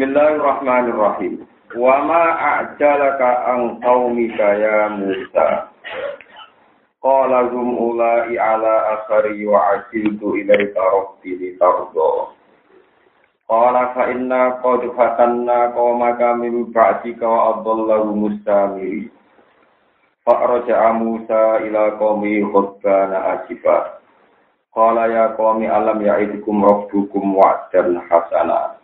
Bismillahirrahmanirrahim. Wa ma a'jalaka an qaumika ya Musa. Qala hum ulai ala asari wa asiltu ilaika rabbi litardo. Qala fa inna qad fatanna qaumaka min ba'dika wa adallahu mustamiri. Fa raja'a Musa ila qaumi khutbana asifa. Qala ya qaumi alam ya'idukum rabbukum wa'dan hasana.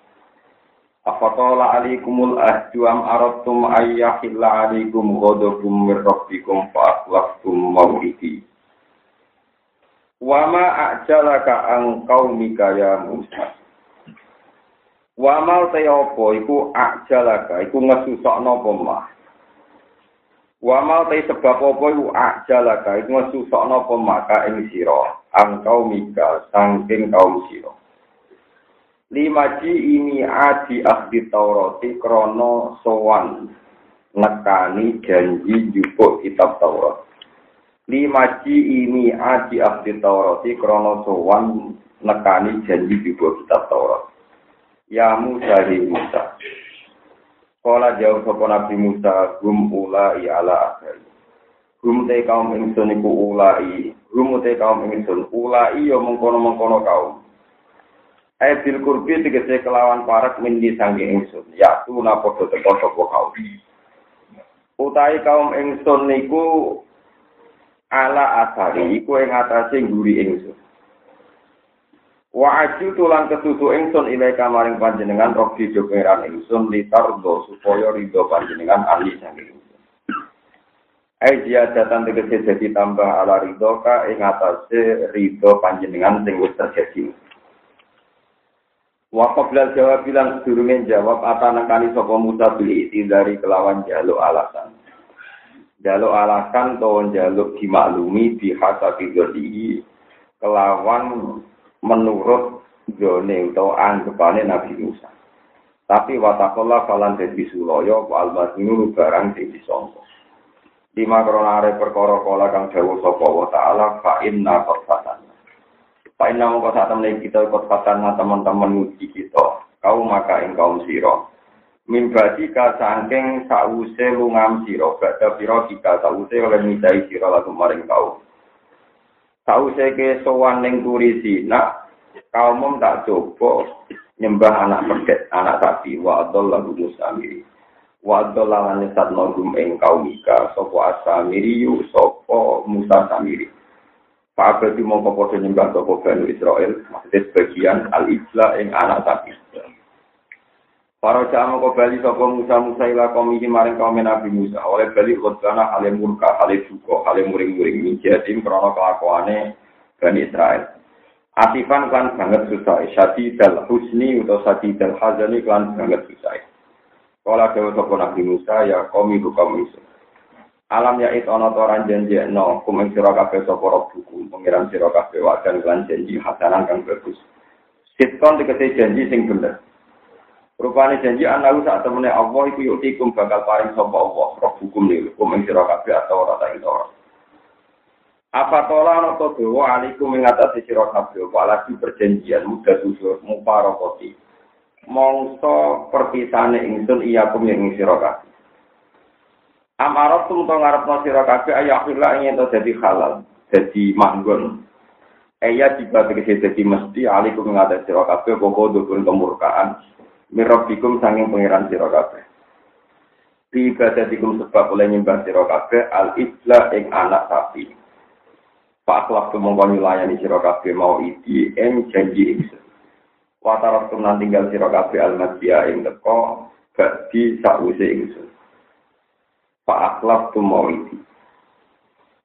Afatola alikumul ahdu am aratum ayyahilla alikum ghadabum min rabbikum fa akhlaftum maw'idi. Wa ma a'jalaka an qaumika ya Musa. Wa ma tayopo iku a'jalaka iku ngesusokno apa mah. Wa ma tay sebab apa iku a'jalaka iku ngesusokno apa maka ing sira an qaumika saking kaum sira. Lima ji ini adi ahdi taurati krono sowan nekani janji jupuk kitab taurat. Lima ji ini adi ahdi taurati krono sowan nekani janji jupuk kitab taurat. Ya Musa di Musa. Kala jauh sopo Nabi Musa gum ulai ala akhir. Gum te kaum ingsun iku ulai gum te kaum ingsun. Ulai yo mengkono mengkono kaum Ai bil kurbi tegese kelawan parak mindi sange ingsun. Ya tu napa teko sapa kaum. Utai kaum ingsun niku ala asari iku ing atase nguri ingsun. Wa aju tulan ketutu ingsun ilai kamaring panjenengan robi jogeran ingsun litardo supaya ridho panjenengan ali sange ingsun. Ai dia datang tegese jadi tambah ala ridho ka ing atase ridho panjenengan sing wis terjadi. Wakaf bilal jawab bilang sedurungin jawab atana kali sopo Musa beli dari kelawan jaluk alasan. Jaluk alasan atau jaluk dimaklumi bihasa bidodi kelawan menurut zone atau anggapane Nabi Musa. Tapi watakola falan dadi suloyo wal barang sing disangka. Lima kronare perkara kala kang sapa wa taala fa inna Pak Inna mongko saat temen kita ikut fatana teman-teman nguji kita. Kau maka ing kaum siro. Mimbadi ka sangking sause lungam siro. Bada siro jika sause oleh midai siro lagu maring kau. Sause ke sowan ning turi sina. Kaum tak coba nyembah anak pedet, anak sapi. Wa adol lagu musamiri. Wa adol lawan nisat nogum ing kaum ika. Sopo asamiri yu sopo musa samiri. Pak Abadi mau kepodo nyembah toko Bani Israel, maksudnya sebagian al-Ijla yang anak sapi. Para jamaah kau bali sopo Musa Musa ila kaum ini maring kaum Nabi Musa. Oleh bali khutbana hale murka, hale duka, hale muring-muring minjadim krono kelakuane Bani Israel. Asifan kan banget susah. Syadi dal husni atau syadi dal hazani kan banget susah. Kalau ada sopo Nabi Musa ya kaum itu kaum Musa. Alam ya itu ono toran janji no kumeng sira kabeh sapa rabbukum pengiran sira kabeh wajan lan janji hasanan kang bagus. Sitkon dikete janji sing bener. Rupane janji anaku saat temene Allah iku yutikum bakal paring sapa Allah rabbukum niku kumeng sira kabeh atau ora ta ora. Apa tola ana to dewa alikum ing atase sira kabeh lagi perjanjian mudah susur muparokoti. Mongso perpisane ingsun iya kum ing sira. Amarot tum to ngarepno sira kabeh ayahillah ingin to dadi halal, dadi manggon. Eya tiba tegese dadi mesti alikum ngadat sira kabeh pokok dukun kemurkaan. Mirabikum sanging pangeran sira kabeh. Di ibadatikum sebab oleh nyembah sira kabeh al ibla ing anak sapi. Pak waktu mongko layani sira kabeh mau iki ing janji ingsun. Watarot tum tinggal sira kabeh al masya ing teko badi sause ingsun. Pak akhlak tu mau itu.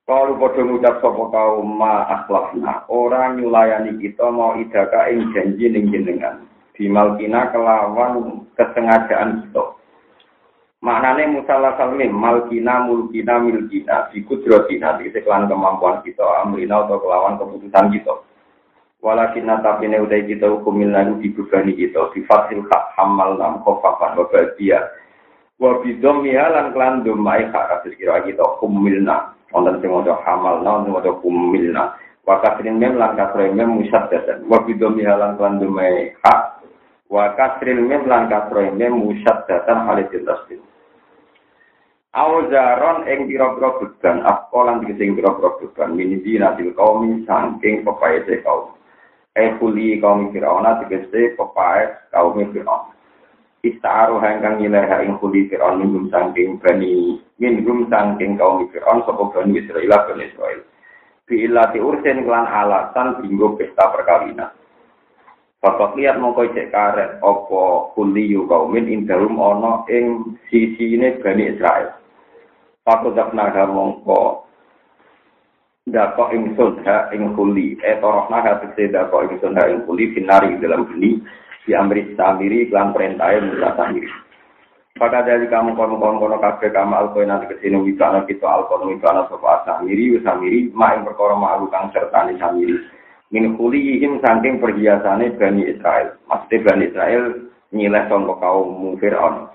Kalau pada ngucap sopo kau ma akhlakna, orang nyulayani kita mau idaka ing janji ning jenengan. Bimalkina kelawan kesengajaan kita. Maknanya musalah salmim, malkina, mulkina, milkina, bikudrotina, di seklan kemampuan kita, amrina atau kelawan keputusan kita. Walakin tapi ne udah kita hukumin lalu dibebani kita, difasil hak hamal nam kofafan wabadia, wa bidom lan klan domai kasus kira kita kumilna wonten sing maca hamal na wonten maca kumilna wa kasrin mem lan kasrin mem musad dasan wa bidom lan klan domai hak Wa kasril mim lan kasro mim musaddatan halitin tasbih. Auzaron ing pira-pira beban, akolan sing pira-pira beban, minidi nasil kaum saking pepaese kaum. Eh kuli kaum Fir'aun tegese pepaes kaum Fir'aun. Ista'aru hangkang nyileha ing kuli Fir'aun minggum saking bani, minggum saking kaum Fir'aun sapa bani Israel bani Israel. Bi'ilati ursin klan alasan binggo pesta perkawinan. Bapak lihat mongko cek karet opo kuli yu kaumin indarum ono ing sisi ini bani Israel. Paku naga mongko dako ingsun ha ing kuli. Eh toroh naga tegese dako ingsun ha ing kuli finari dalam geni di amri samiri klan perintah Musa samiri. Pada dari kamu kono kono kono kafe kamu alkoin nanti ke sini wikana kita alkoin wikana sopa samiri samiri ma ing perkara ma kang serta ni samiri. Min kulihim saking perhiasane Bani Israel. Maksudnya Bani Israel nyileh sangka kaum Fir'aun.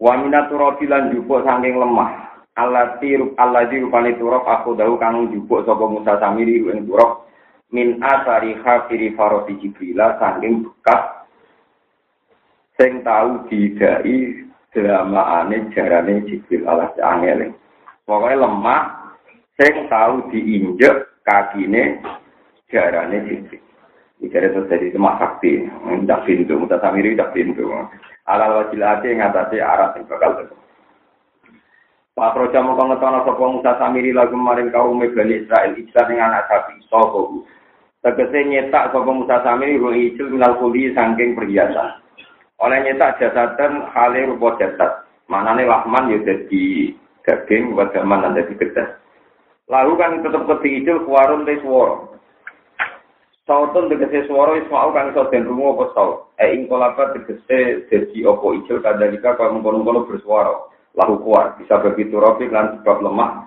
Wa minaturabi lan jupuk saking lemah. Allah di rupane turok aku dahu kang jupuk sapa Musa Samiri ing turok min asari khafiri faroti Jibril saking bekas sing tau didai dramaane jarane Jibril alas angel. Pokoke lemah sing tau diinjek kakine jarane Jibril. Bicara itu jadi semak sakti, tidak pintu, muta samiri tidak pintu. Alal wajilati yang atasnya arah yang bakal. Pak Proja mau ngetono sapa Musa Samiri lagu maring kaum Bani Israel Ijlan ing anak sapi sapa Tegese nyetak sapa Musa Samiri ru ijil minal kuli saking perhiasan. Oleh nyetak jasatan hale rupa jasad. Manane lahman ya dadi daging wadaman lan dadi gedas. Lalu kan tetep keti ijil kuwarun te swara. Sautun tegese swara Ismail kang iso den rungu apa saut. E ing kolabat tegese dadi apa ijil kadalika kaya mengkono-kono bersuara. lahu kuat bisa bagi turab lan sebab lemah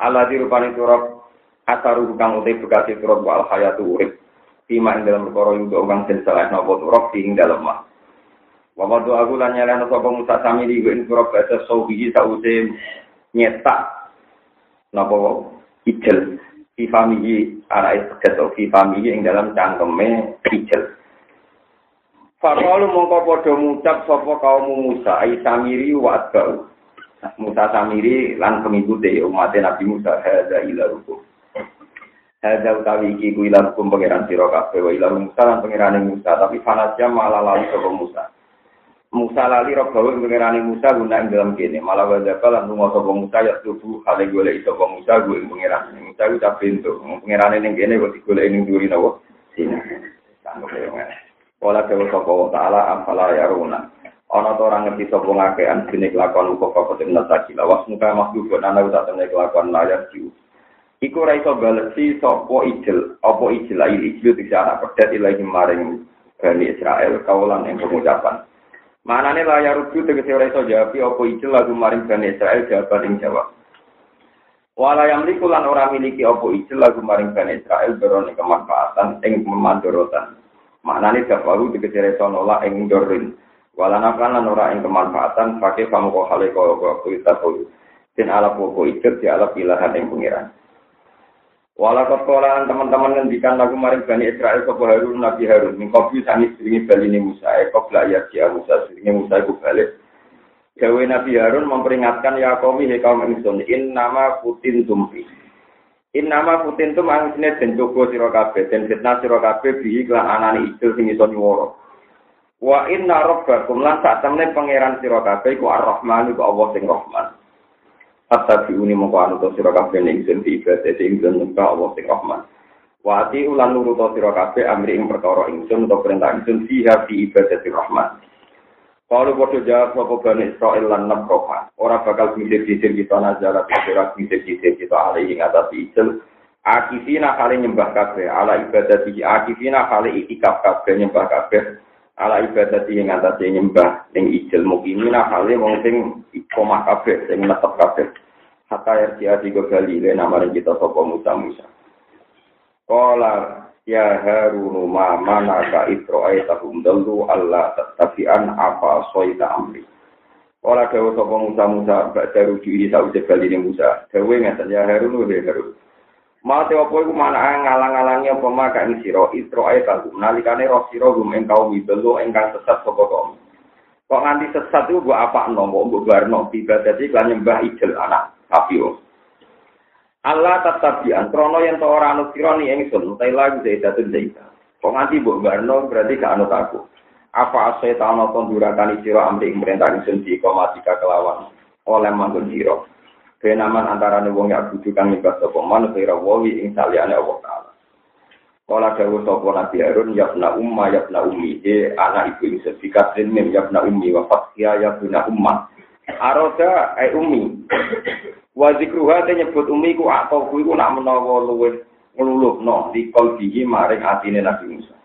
ala dirupani turab asaru kang utai bekasi turab wal hayatu urip ing dalam perkara ing kang den salah napa turab ing dalam mah wa doa aku lan nyalana sapa Musa sami di ing turab basa sauhi sause nyetak napa ijel. Fi famihi ana itu fi famihi ing dalam cangkeme ijel. Fakalu mongko padha ngucap sapa kaum Musa ai samiri wa atba'u. Musa Samiri lan pengikut umat Nabi Musa hadza ila hukum. Hadza utawi iki ku ila hukum pangeran sira kabeh wa ila Musa lan pangerane Musa. Tapi fanasya malah lali sapa Musa. Musa lali robawe pangerane Musa guna ing dalam kene malah wa zakal lan lunga sapa Musa ya tubuh hale golek sapa Musa gue ing pangeran. Musa ku tak pintu pangerane ning kene kok digoleki ning duri nawa. Sini. Sanggup ya ngene. Wala dewa sapa ta'ala afala yaruna. ana to ora ngerti sapa ngakean jenis lakon kok kok ten nata lawas muka makhluk ana uta temen lakon layar ciu iku ora iso balesi sapa ijil apa ijil ayi ijil ana pedet ilahi maring Bani Israel kaulan yang pengucapan manane layar rujuk tegese ora iso jawab apa ijil lagu maring Bani Israel jawaban ing jawab Wala yang likulan orang miliki opo ijil lagu maring Bani Israel beroni kemanfaatan ing memandorotan. Maknane dafaru dikecere reso nolak ing dorin. Walana lan ora kemanfaatan pakai kamu kok hale kok kok kita. Den ala poko ikut di ala pilihan yang pengiran. Walau kolan teman-teman ngendikan lagu maring Bani Israel ke Harun Nabi Harun. Mingkopi sangis seringi bali ini Musa. Ekop ayat ya Musa seringi Musa iku balik. Jawa Nabi Harun memperingatkan ya kaum he kaum ingsun in nama putin tumpi. In nama putin tum angsine den jogo sira kabeh den fitnah sira kabeh bi iklan anane ijil sing iso. Wa inna rabbakum lan sak temne pangeran sira kabeh iku Ar-Rahman iku Allah sing Rahman. Hatta diuni mongko anu to sira kabeh ning sing ibadah sing nyembah Allah sing Rahman. Wa ati ulan nurut sira kabeh amri ing perkara ingsun utawa perintah ingsun fiha fi ibadah Rahman. Kalau bodoh jawab sapa Bani Israel lan nabroha, ora bakal misir-misir kita nazara ora misir-misir kita alih ing atas Israel. Akifina kali nyembah kabeh, ala ibadah di akifina kali itikaf kabeh nyembah kabeh ala ibadati yang atas yang nyembah yang ijil mungkin ini nah hal sing koma kafe sing menetap kabeh. Kata yang dia tiga kali le nama kita sopo musa musa kola ya harunu ma mana ka itro ayatahum dalu Allah tetapian apa soita amri. Kola dewa sopo musa musa bak daru juhi sa ujib kali musa. Dewa ngaten ya harunu ya harunu Mau te opo iku mana ngalang-alangi apa maka ing sira Israel kagum nalikane roh sira gum ing kaum ibelo ingkang sesat sapa kaum. Kok nganti sesat iku mbok apakno mbok mbok ibadah iki kan nyembah ijel anak kafir. Allah tatabian krono yen to ora anut sira ni ingsun utai lagi zaidatun zaita. Kok nganti mbok barno berarti gak anut aku. Apa setan apa durakani sira amri perintah ingsun di kelawan oleh manggon sira. Benaman antara wong ya kudu kang nyembah sapa man kira wawi ing saliyane Allah taala. Kala dawuh sapa Nabi Harun ya na umma ya na ummi e anak ibu ing sertifikat mim ya na ummi wa fathiya ya na umma. Aroda ai ummi. Wa zikruha te nyebut ummi ku atau ku iku nak menawa luwih ngluluhno di kalbihi maring atine Nabi Musa.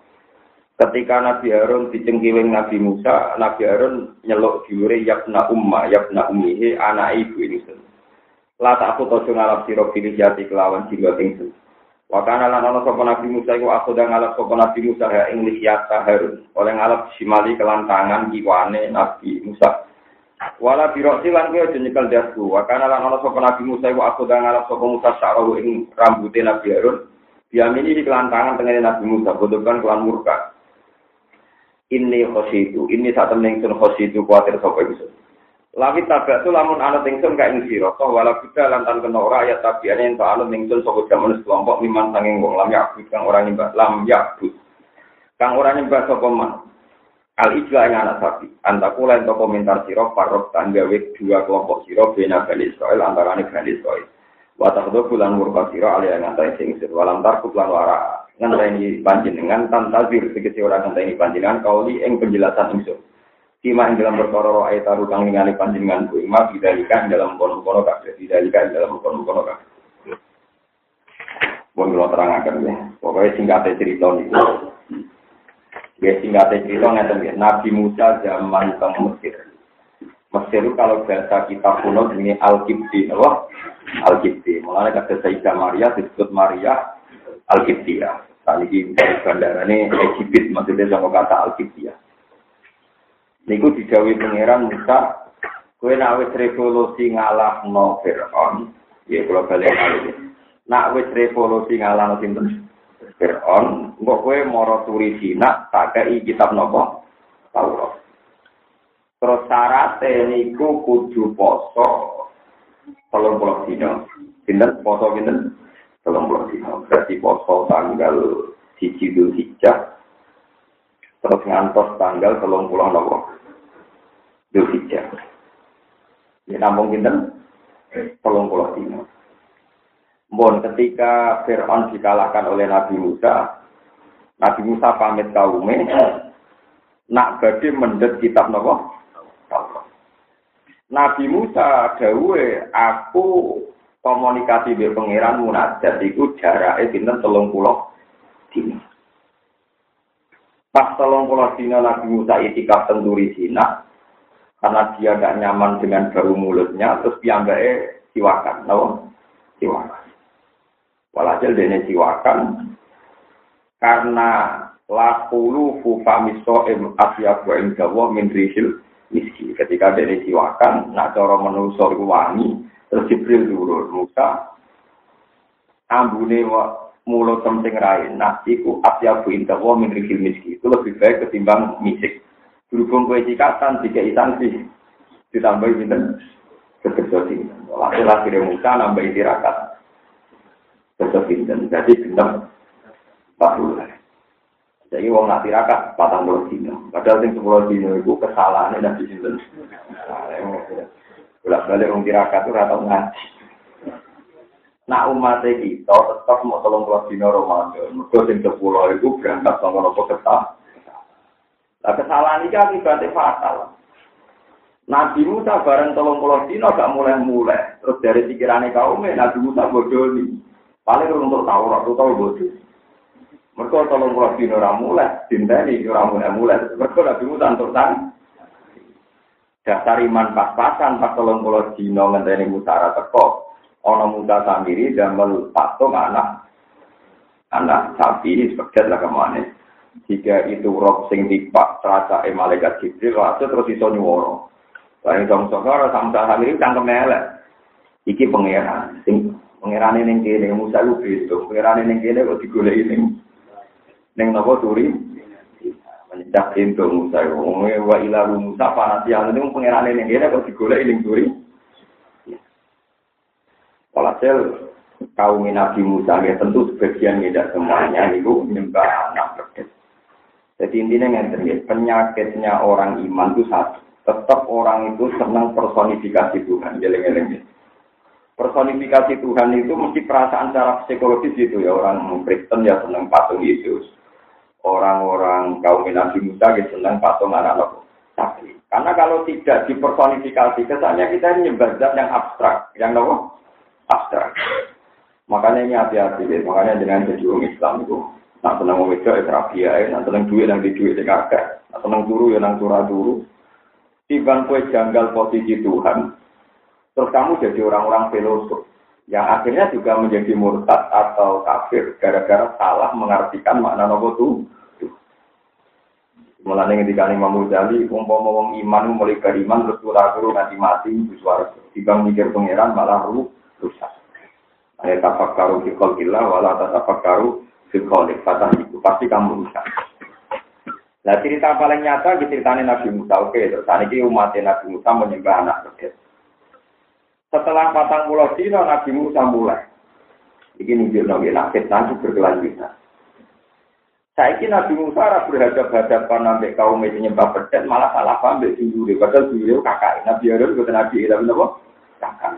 Ketika Nabi Harun dicengkiwing Nabi Musa, Nabi Harun nyeluk diure yakna umma, yakna ummihi anak ibu ini La tak aku tojo ngalap siro pilih jati kelawan jiwa tingsun. Wakana lan ana sapa Nabi Musa iku aku dah ngalap sapa Nabi Musa ya ing lihyata Harun. Oleh ngalap simali kelantangan kiwane Nabi Musa. Wala biro silan kuwi aja nyekel dasku. Wakana lan ana sapa Nabi Musa iku aku dah ngalap sapa Musa syarahu ing rambute Nabi Harun. Diamini di kelantangan tengene Nabi Musa, bodokan kelan murka. Ini khositu, ini saat temen ingsun khositu kuatir sapa ingsun. Lawit tabak tu lamun anut ingsun ka ing sira, toh wala buddha lantan kena ora ayat tabiane ento anut ingsun saka jaman kelompok miman sanging wong lam yakbud kang ora nyembah lam yakbud. Kang ora nyembah sapa man. Al ijla ing anak sapi. Antaku lan to komentar sira parok tanggawe dua kelompok sira bena Bani Israil antarane Bani Israil. Wa taqdu bulan murka sira ali yang antai sing sir walam tarku lan wara ngenteni panjenengan tantazir tegese ora ngenteni panjenengan kauli ing penjelasan ingsun. Sima ing dalam perkara roh ayat taruh kang ningali panjenengan ku ima bidalika ing dalam kono-kono kabeh bidalika ing dalam kono-kono kabeh. Pun kula terangaken ya. Pokoke singkate cerita niku. Ya singkate cerita ngeten ya. Nabi Musa zaman teng Mesir. Mesir kalau bahasa kita kuno ini Al-Kibti, apa? Al-Kibti. Mulanya kata Sayyidah Maria disebut Maria Al-Kibtiyah. Tadi di bandara ini Egypt, maksudnya sama kata Al-Kibtiyah. Niku dijawi pangeran Musa, kowe nak wis revolusi ngalahno Firaun, ya kula balik malih. Nak wis revolusi ngalahno sinten? Firaun, engko kowe mara turi Cina tak kei kitab napa? Taurat. Terus syaratnya niku kudu poso tolong pulau dino. Pinten poso pinten? Tolong pulau dino. Berarti poso tanggal siji dul hijjah terus ngantos tanggal telung pulau nopo Zulhijjah. Ya nampung kinten telung pulau dino. Bon ketika Fir'aun dikalahkan oleh Nabi Musa, Nabi Musa pamit kaume, nak badhe mendet kitab nopo? Nabi Musa dawe aku komunikasi be pangeran munajat iku jarake pinten telung pulau dino. Pas tolong pulau dina Nabi Musa itikaf tenturi Cina, karena dia gak nyaman dengan bau mulutnya, terus piyambake siwakan, tahu? Siwakan. Walhasil dia siwakan, karena lakulu fufamiso em asya em jawa min rihil miski. Ketika dia siwakan, nak cara menusor wangi, terus Jibril turun Musa, ambune mulut penting rain nah iku asya bu inta wa min rikil miski. Itu lebih baik ketimbang misik. Berhubung kue cikatan tiga sanksi ditambahin pinten sebesar ini lagi lagi dia muka nambah tirakat sebesar ini jadi bintam empat jadi wong nanti rakat patang puluh dino padahal yang sepuluh dino itu kesalahannya nanti sinden bolak balik uang tirakat itu rata ngaji. Nak umat kita tetap mau tolong kelas dino Ramadan. Mereka sing sepuluh itu berangkat sama nopo ketah. Nah kesalahan ini akibatnya fatal. Nabi Musa bareng tolong pulau dino gak mulai-mulai. Terus dari pikirannya kaumnya Nabi Musa bodoh nih. Paling untuk tahu waktu tahu bodoh. Mereka tolong pulau dino mulai. Cinta ini orang mulai-mulai. Mereka Nabi Musa untuk tang. Dasar iman pas-pasan pas tolong pulau dino ngenteni Musa teko ono muda sendiri dan patung anak anak sapi ini sebagai lah ke mana jika itu roh sing tipak terasa eh malaikat jibril lalu terus iso nyuworo lain dong sokor saham ini cangkem elek iki pangeran sing Pengerane ning kene Musa ku beda. Pengerane ning kene kok digoleki ning ning napa turi? Mendak pintu Musa. Wong wa ila Musa panati anu ning pengerane ning kene kok digoleki ning turi. Walhasil kaum Nabi Musa ya tentu sebagian tidak semuanya itu menyembah anak pedet. Jadi intinya yang penyakitnya orang iman itu satu. Tetap orang itu senang personifikasi Tuhan. Geleng-geleng personifikasi Tuhan itu mesti perasaan secara psikologis gitu ya orang Kristen ya senang patung Yesus orang-orang kaum Nabi Musa ya senang patung anak-anak tapi karena kalau tidak dipersonifikasi kesannya kita ini nyembah yang abstrak yang apa abstrak makanya ini hati-hati deh makanya dengan orang Islam itu nak senang itu ya nak senang duit yang di duit kakek nak senang turu ya nang turah turu tiba kue janggal posisi Tuhan Terus kamu jadi orang-orang filosof yang akhirnya juga menjadi murtad atau kafir gara-gara salah mengartikan makna nopo tuh. Mulane ketika Imam Ghazali umpama wong iman mulai beriman terus ora guru nanti mati suara tiba mikir pangeran malah ru rusak. Ayat tafakkaru fi khalqillah wala tatafakkaru fi khaliq. Kata itu pasti kamu rusak. Nah cerita paling nyata di ceritanya Nabi Musa. Oke, terus ini umat Nabi Musa menyembah anak kecil. Setelah patang pulau dino Nabi Musa mulai. Ini nunjuk nabi nakit nanti berkelanjutan. Saya kira Nabi Musa berhadapan-hadapan sampai kaum itu nyembah pedet malah salah paham dari sendiri. Padahal beliau kakak. Nabi Harun bukan Nabi Ilham apa? Kakak.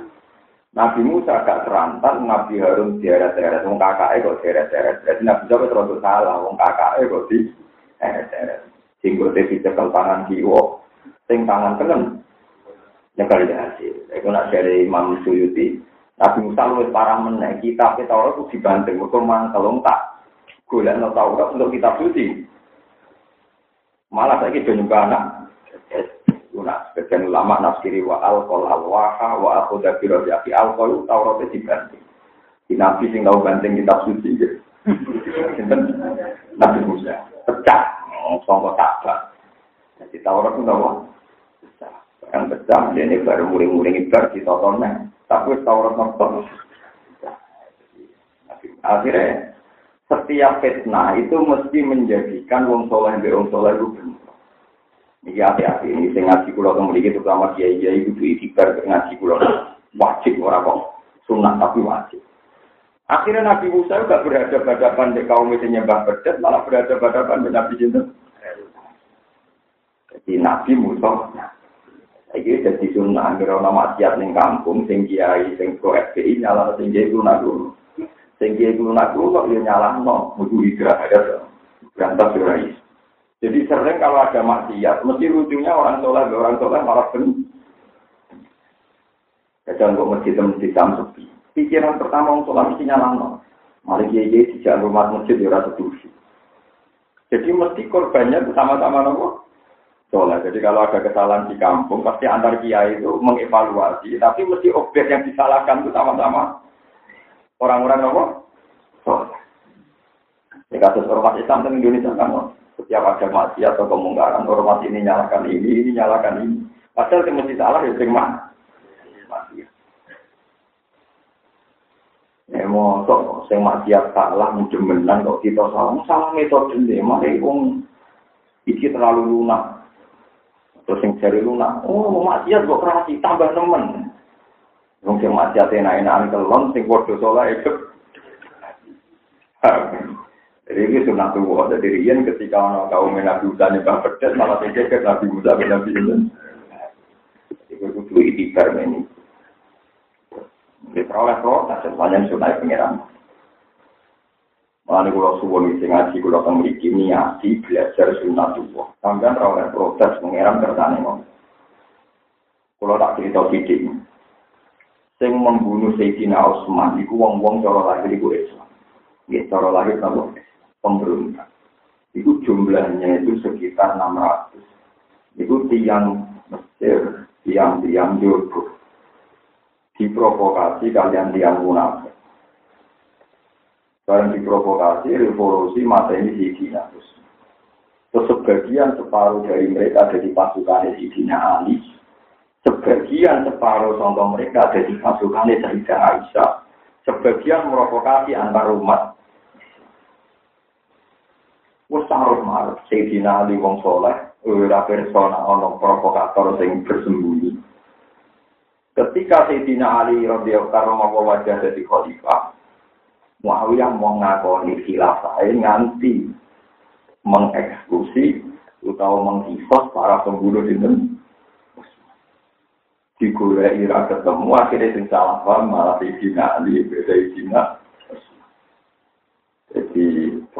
Nabi Musa gak terantar, Nabi Harun diheret-heret, wong kakake kok diheret-heret. Jadi Nabi Musa terlalu salah, wong kakake kok diheret-heret. Singkutnya di cekal tangan kiwo, sing tangan kenen, nyekal di hasil. Itu nak dari Imam Suyuti, Nabi Musa lu parah menaik kitab, e kita orang itu dibanting, itu memang kalau tak gulian atau Taurat untuk kitab Suyuti. Malah saya kira anak. Nah, sebagian ulama nafsiri wa alkohol alwaha wa akhoda birojaki alkohol Taurat itu dibanting. Di Nabi sing tahu banting kitab suci. Sinten Nabi Musa. Pecah. Songkok tak. Jadi Taurat itu tahu yang pecah ini baru muring-muring ibar di totonnya tapi Taurat nonton akhirnya setiap fitnah itu mesti menjadikan wong soleh be wong soleh itu benar ini hati-hati. Ini saya ngaji kulo memiliki terutama kiai kiai itu istighfar ngaji kulo wajib orang kok sunnah tapi wajib. Akhirnya Nabi Musa juga berhadapan-hadapan di kaum itu nyembah bedet malah berhadapan-hadapan dengan Nabi Cinta jadi Nabi Musa Iki jadi sunnah, kira nama maksiat ning kampung, sing kiai, sing pro FPI, nyala sing kiai lunak dulu. Sing kiai lunak dulu, dia nyala no, mutu hijrah, ada berantas surais. Jadi sering kalau ada maksiat, mesti lucunya orang soleh, orang soleh malah penuh. Kadang kok masjid masjid jam sepi. Pikiran pertama orang soleh mesti nyala no. Malah kiai kiai di rumah masjid ya rasa Jadi mesti korbannya sama-sama nopo soleh. Jadi kalau ada kesalahan di kampung, pasti antar kiai itu mengevaluasi. Tapi mesti objek yang disalahkan itu sama-sama orang-orang apa? Soleh. Di kasus ormas Islam di Indonesia kan, setiap ada mati atau kemungkaran, ormas ini nyalakan ini, ini nyalakan ini. Padahal yang mesti salah ya sing mana? Mati. Ya mau sing maksiat salah menjemenan kok kita salah, salah metode ini, mari wong iki terlalu lunak. Terus yang jari lunak, oh maksiat kok kerasi, tambah nemen. Wong sing maksiat enak-enakan kelon, sing podo sholat itu. Jadi ini sunnah tuh, jadi rian ketika orang kaum Nabi Musa nyebah pedas, malah pikir ke Nabi Musa ke Nabi Musa. Itu kudu itibar ini. Di peroleh protes, semuanya sunnah pengiran. Mulane kula suwun sing ngaji kula teng mriki niati belajar sunnatullah. Sampeyan ora oleh protes pangeran kersane ngono. Kula tak cerita sithik. Sing membunuh Sayyidina Utsman iku wong-wong cara lahir iku Islam. Nggih, cara lahir napa? Pemberontak. Itu jumlahnya itu sekitar 600. Itu tiang Mesir, tiang-tiang Jorgo. Diprovokasi kalian tiang munafik. Barang diprovokasi, revolusi masa ini Sidina. Terus sebagian separuh dari mereka ada di pasukan Sidina Ali. Sebagian separuh contoh mereka ada di pasukan Sayyidah Aisyah. sebagian merokokasi antar umat. Wes harus marah, Sayyidina Ali wong soleh, ora persona ono provokator sing bersembunyi. Ketika Sayyidina Ali radhiyallahu anhu wajah jadi khalifah, Muawiyah mau ngakoni khilafah nganti mengeksekusi atau menghisos para pembunuh di digoleki ira ketemu akhirnya sing salah paham malah Sayyidina Ali beda Sayyidina jadi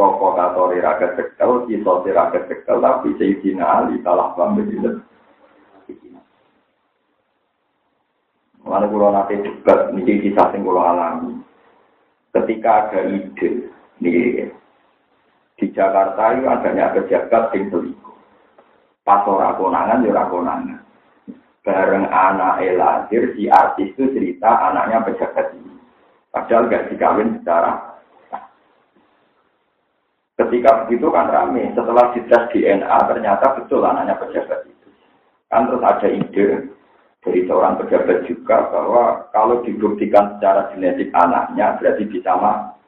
provokator ira ketekel kita ira ketekel tapi Sayyidina Ali salah paham beda Mana kulo nanti debat niki kisah sing kulo alami. Ketika ada ide nih di Jakarta itu adanya pejabat sing selingkuh. Pas ora konangan ya konangan bareng anak lahir si artis itu cerita anaknya pejabat ini. Padahal gak dikawin secara Ketika begitu kan rame, setelah dites DNA ternyata betul anaknya pejabat itu. Kan terus ada ide dari seorang pejabat juga bahwa kalau dibuktikan secara genetik anaknya berarti bisa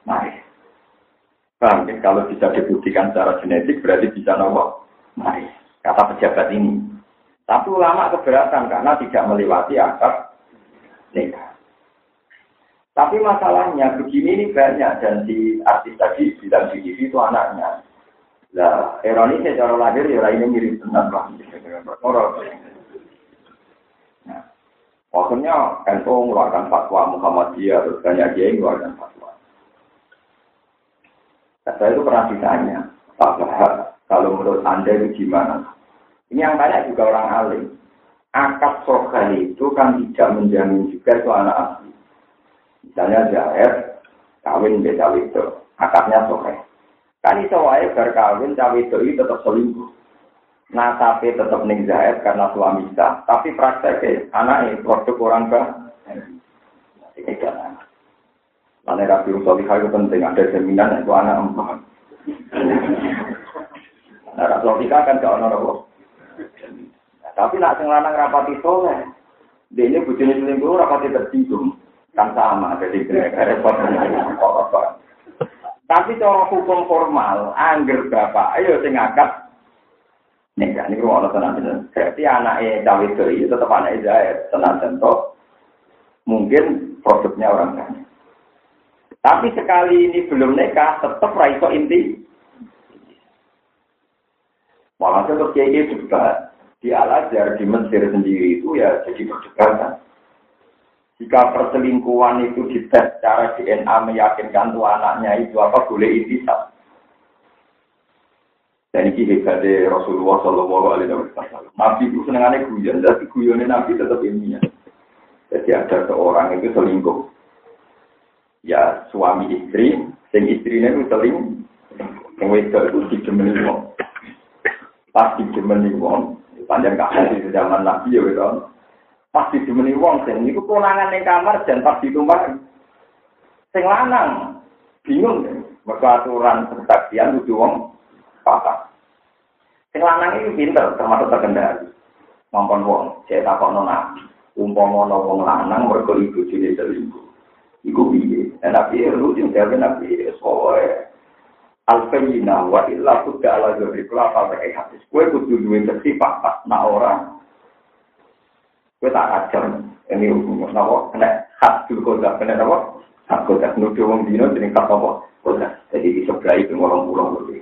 naik. Bang, kalau bisa dibuktikan secara genetik berarti bisa nopo naik. Kata pejabat ini. Tapi ulama keberatan karena tidak melewati akad nikah. Tapi masalahnya begini ini banyak dan di artis tadi bilang di TV itu anaknya. Nah, ironi secara lahir ya ini mirip benar lah. Nah, pokoknya NU mengeluarkan fatwa Muhammadiyah terus banyak dia yang mengeluarkan fatwa. Nah, saya itu pernah ditanya, Pak kalau menurut Anda itu gimana? Ini yang tanya juga orang alim. Akad sohkan itu kan tidak menjamin juga itu anak asli. Misalnya Jair kawin be cawe itu, akadnya sohkan. Kan itu wae berkawin cawe itu tetap selingkuh. Nah tapi tetap ning Jair karena suami sah. Tapi prakteknya anak ini produk orang ke ini kan. Mana rapi usolihah itu penting ada jaminan itu anak empat. Nah, Rasulullah kan gak ono tapi nak sing lanang rapati soleh, dia ini bujuni selingkuh rapati tersinggung. Kan sama, jadi repot. Tapi cara hukum formal, angger bapak, ayo sing akad. Nih, ini rumah Allah tenang Berarti anaknya cawe itu tetap anak Israel, tenang tentu. Mungkin produknya orang kaya. Tapi sekali ini belum nikah, tetap raiso inti. Walhasil terus kiai juga di Al-Azhar, di Mesir sendiri itu ya jadi perdebatan. Jika perselingkuhan itu dites secara DNA meyakinkan tuh anaknya itu apa boleh intisab. Dan ini hebatnya Rasulullah Shallallahu Alaihi Wasallam. Nabi itu senengannya guyon, tapi guyonnya Nabi tetap ini ya. Jadi ada seorang itu selingkuh. Ya suami istri, sing istrinya itu selingkuh. Yang wedok itu dijemeni wong. Pas dijemeni wong, panjang kasih di zaman Nabi ya gitu. Pas dimeni wong sing niku konangan ning kamar dan pas ditumpah sing lanang bingung. Mergo aturan persaksian kudu wong patah. Sing lanang iki pinter termasuk terkendali. Mampun wong, cek takokno Nabi. Umpama ana wong lanang mergo ibu jenis selingkuh. Iku piye? Nabi lu sing dhewe Nabi soe Al-Fayyina wa illa kuda ala zuri kula apa pakai hadis. Kue kudu duwe saksi papat na orang. Kue tak ajar. Ini hukum nawa kena hadul kodak kena nawa. Hak kodak nuduh wong dino jadi kata apa? Kodak. Jadi di sebelah itu lebih.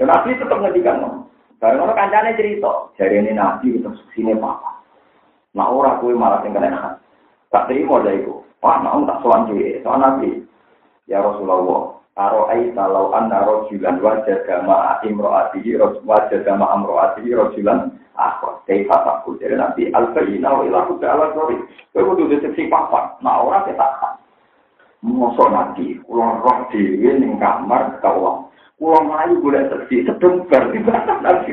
Dan Nabi tetap ngedikan. Barang orang kancane cerita. Jadi ini Nabi itu sini papa. Nah orang kue malah yang kena hak. Tak terima dari itu. Wah, mau tak cuy. Soal Nabi. Ya Rasulullah, Aro aita lau anna rojulan wajah gama imro'atihi wajah gama amro'atihi rojulan akhwa. Kaifa takut. Jadi nanti al-bayina wa ila kuda ala sori. Kau kudu deteksi papat. Nah orang kita. Mosok nanti, ulang roh dewi ning kamar kawang. Ulang melayu boleh seksi, sedang berarti nanti.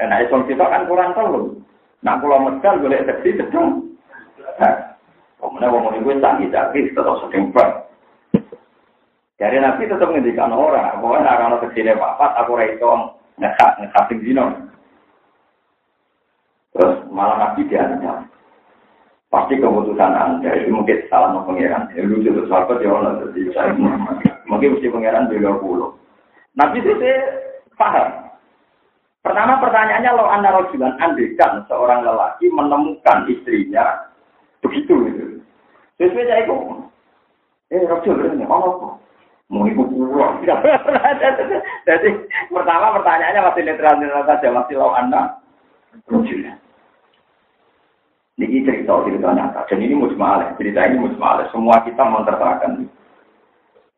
Nah, isong kita kan kurang tahu. Nah, kalau medal boleh seksi, sedang. Kemudian ngomong itu canggih canggih tetap sering ber. Jadi nabi tetap ngendikan orang, nak kalau kesini papat aku itu ngekak ngekak sing dino. Terus malah nabi dia Pasti keputusan anda itu mungkin salah no pangeran. Ya lucu tuh sahabat ya Allah jadi mungkin mesti pangeran beda pulau. Nabi itu paham. Pertama pertanyaannya lo anda rojulan andekan seorang lelaki menemukan istrinya begitu gitu. Sesuai saya itu, eh rojul ini oh mau ikut pulau. Jadi pertama pertanyaannya masih netral netral saja masih lo anda rojulan. Ini cerita cerita nyata. Dan ini mujmalah. Cerita ini mujmalah. Semua kita mentertakan.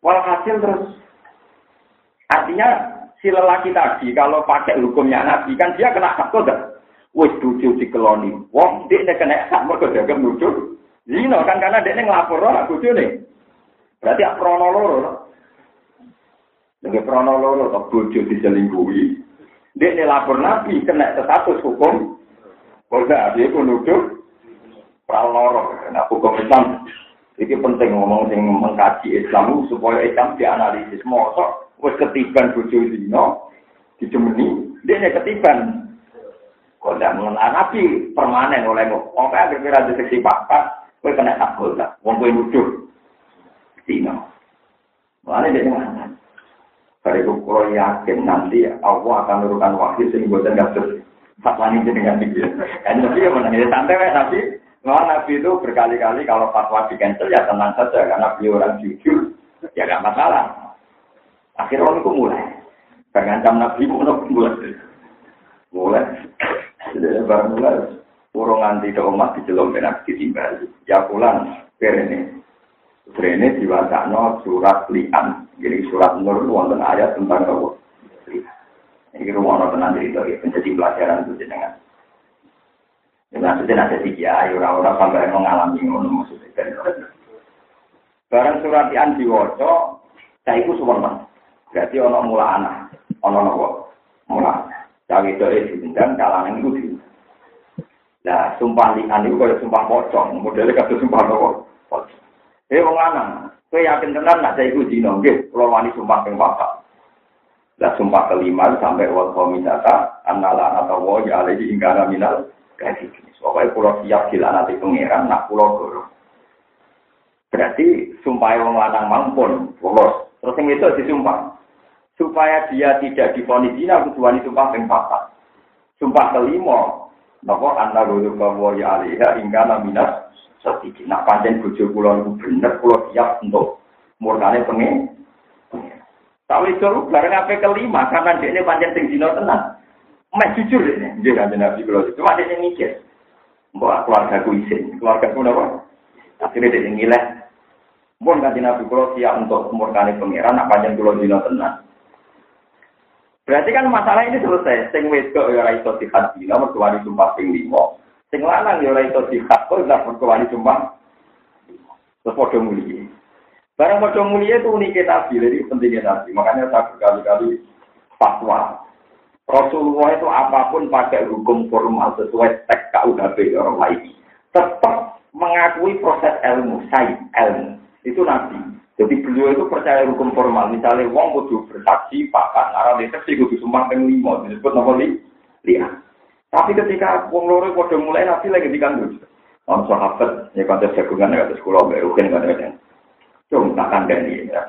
Walhasil terus. Artinya si lelaki tadi kalau pakai hukumnya Nabi kan dia kena hak kodar. Wes di keloni. Wong dia kena hak mereka jaga nuduh. Zino kan karena dia ngelapor lah bojo nih. Berarti ak kronoloro. Dengan kronoloro atau bojo diselingkuhi. Dia lapor Nabi kena status hukum. Kodar dia pun nuduh praloro. Nah, hukum Islam ini penting ngomong sing mengkaji Islam supaya Islam dianalisis. Mosok wis ketiban bojo dino dijemeni, dia ketiban. Kok ndak mengenal nabi permanen oleh kok. Oke, kira-kira di seksi papat, kowe kena tak golak. Wong kowe nuduh dino. Mana dia mana? Kalau kalau yakin nanti Allah akan menurunkan wahyu sehingga buatan kasus fatwa ini dengan pikir. Dan nabi yang menangis santai, nabi Nah, Nabi itu berkali-kali kalau fatwa di cancel ya tenang saja karena beliau orang jujur ya nggak masalah. Akhirnya orang itu mulai. Mengancam Nabi mulai mulai. Mulai. Jadi baru mulai. Urung nganti ke umat di jelom benak ditimbali ya pulang kerene kerene diwakano surat lian. Jadi surat nur wonten ayat tentang kau ini rumah tenan cerita ya menjadi pelajaran itu jenengan maksudnya ada tiga, ya orang-orang sampai mengalami ngono maksudnya. Barang surat yang diwoco, saya itu semua Berarti ono mula anak, ono nopo, mula. Cawe itu diundang, kalangan itu di. Nah, sumpah lian itu kalau sumpah pocong, modelnya kata sumpah nopo, pocong. Eh, wong lanang, kowe yakin tenan nak saya itu dino, nggih, kalau wani sumpah ping papat. Lah sumpah kelima sampai wa qomidata annala atau wa ya alaihi ingkana minal kayak gini. Pokoknya pulau siap gila nanti pengiran, nak pulau goro. Berarti sumpah yang lanang mampun, lolos. Terus yang itu disumpah. Supaya dia tidak difonis zina, kecuali sumpah yang patah. Sumpah kelima, nopo anda guru bahwa ya hingga naminas sedikit. Nak panjang bujuk pulau itu bener, pulau siap untuk murkane pengen. Tapi itu bareng apa kelima, karena dia ini panjang tinggi tenang. Meh jujur ini, dia kan nabi kalau itu, cuma dia mikir. Mbak keluarga ku isin, keluarga ku apa? Akhirnya dia ngileh. Mohon kanji Nabi kalau siap untuk kemurkani pangeran, nak panjang pulau dino tenang. Berarti kan masalah ini selesai. Sing wedok ya ora iso dihad dino, mertuani sumpah ping limo. Sing lanang ya ora iso dihad kok ora mertuani sumpah. Terus podo mulia. Barang podo mulia itu uniknya Nabi, jadi pentingnya Nabi. Makanya saya berkali-kali fatwa. Rasulullah itu apa pun pakai hukum formal sesuai teks KUHP orang lain. Tetap mengakui proses ilmu, saya ilmu. Itu Nabi. Jadi beliau itu percaya hukum formal. Misalnya wong kudu bersaksi, pakat, arah deteksi kudu sumpah ping lima. Disebut nama li, lihat. Tapi ketika wong loro pada mulai Nabi lagi dikandung. Om sahabat, ya kata jagungan, ya sekolah, ya rukin, kata Cuma tak kandani, ya.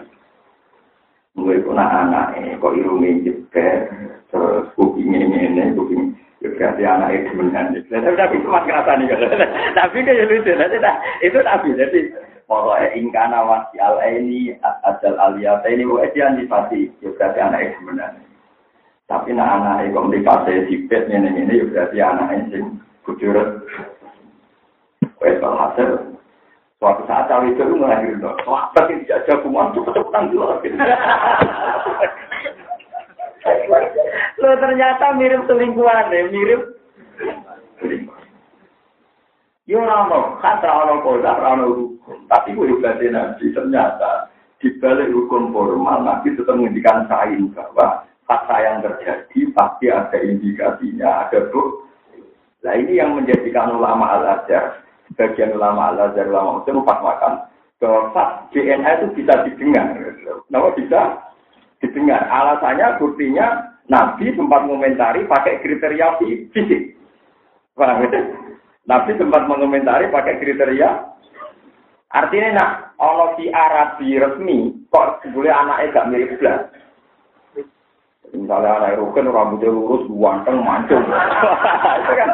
Mulai pun anak ini, kok irungi jebet, terus kuping ini, ini, kuping ya berarti anak itu menang. Tapi cuma kerasa nih, tapi kayak lucu, itu tapi jadi pokoknya ingkana wasi al ini, ajal aliyata ini, pokoknya dia nifati, ya berarti anak itu menang. Tapi nak anak itu mendikasi jebet ini, ini, ya berarti anak itu kucurat. Wes hasil Suatu saat cawe itu melahirkan dong. Wah, tapi tidak jagungan cepet-cepetan dulu. Lo ternyata mirip selingkuhan deh, mirip. Yo rano, kan rano koda, rano hukum. Tapi gue juga nabi ternyata di balik hukum formal nabi tetap menghentikan sain bahwa kata yang terjadi pasti ada indikasinya, ada bukti. Nah ini yang menjadikan ulama al-azhar sebagian ulama al-azhar ulama muslim makan bahwa DNA itu bisa didengar. Kenapa bisa didengar? Alasannya buktinya Nabi sempat komentari pakai kriteria fisik. Paham ya? Nabi sempat mengomentari pakai kriteria. Artinya nak ono si Arabi resmi kok boleh anaknya gak mirip belas. Misalnya anak Rukin rambutnya lurus, ganteng, mancung. itu kan.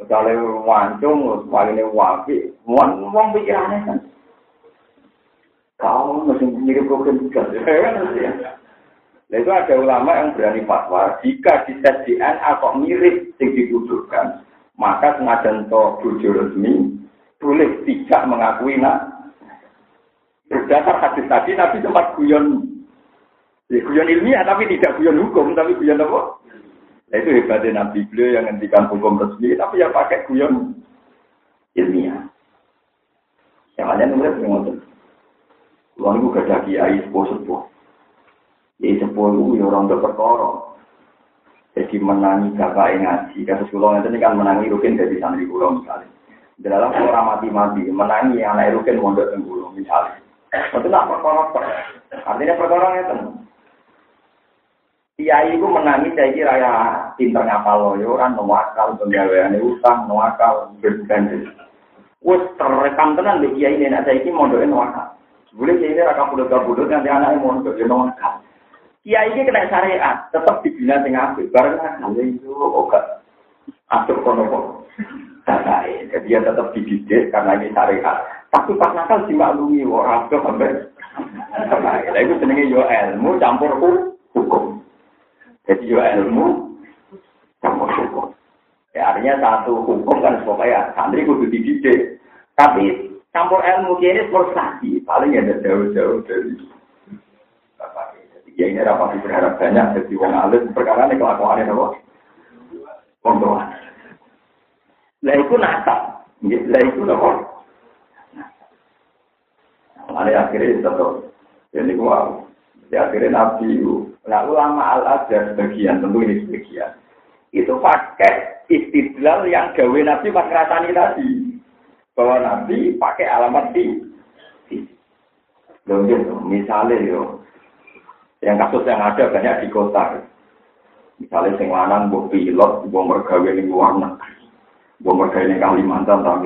Misalnya mancung, palingnya wapi, mau mau pikirannya kan. Kau masih mirip Rukin juga. Itu ada ulama yang berani fatwa, jika di tes DNA kok mirip yang dituduhkan, maka senajan to bojo resmi boleh tidak mengakui nak. Berdasar hadis tadi Nabi sempat guyon Ya, guyon ilmiah tapi tidak guyon hukum, tapi guyon apa? Nah, itu hebatnya Nabi beliau yang ngendikan hukum resmi, tapi ya pakai guyon ilmiah. Yang ada nulis yang ngotot. Uang itu gak ada kiai sepuh-sepuh. Ya sepuh itu ya orang. Jadi menangi yang ngaji. Kata sekolah itu kan menangi rukin dari santri pulau misalnya. Dalam orang mati-mati, menangi anak rukin mondok tenggulo misalnya. Itu nak perkara. Artinya perkara itu. Kiai itu menangi saya kira ya pinter ngapal loyo kan nuwakal penggaweane utang nuwakal bergandeng. Wes terekam tenan di kiai ini saya ini mondoke nuwakal. Boleh kiai ini raka budak nanti anaknya mondok ya nuwakal. Kiai ini kena syariat tetap dibina sing apik bareng nakal itu oga masuk kono kok. Jadi dia tetap dididik karena ini syariat. Tapi pas nakal dimaklumi orang itu sampai. Nah, itu senengnya yo ilmu campur hukum. Jadi yo ilmu hukum. Ya, artinya satu hukum kan supaya santri kudu dididik. Tapi campur ilmu ini frustasi. Paling ada jauh-jauh dari bapak. Jadi ya ini rapat berharap banyak. Jadi wong alim perkara ini kelakuannya apa? Tua. Lah itu nata. Lah itu apa? Ada akhirnya tetap. Jadi wow. Ya akhirnya Nabi Nah ulama al-azhar sebagian, tentu ini sebagian. Itu pakai istidlal yang gawe Nabi pas ngerasani tadi. Bahwa Nabi pakai alamat di. Loh gitu, misalnya yo. Yang kasus yang ada banyak di kota. Misalnya sing lanang mbok pilot, mbok mergawe ning luar negeri. Mbok mergawe ning Kalimantan ta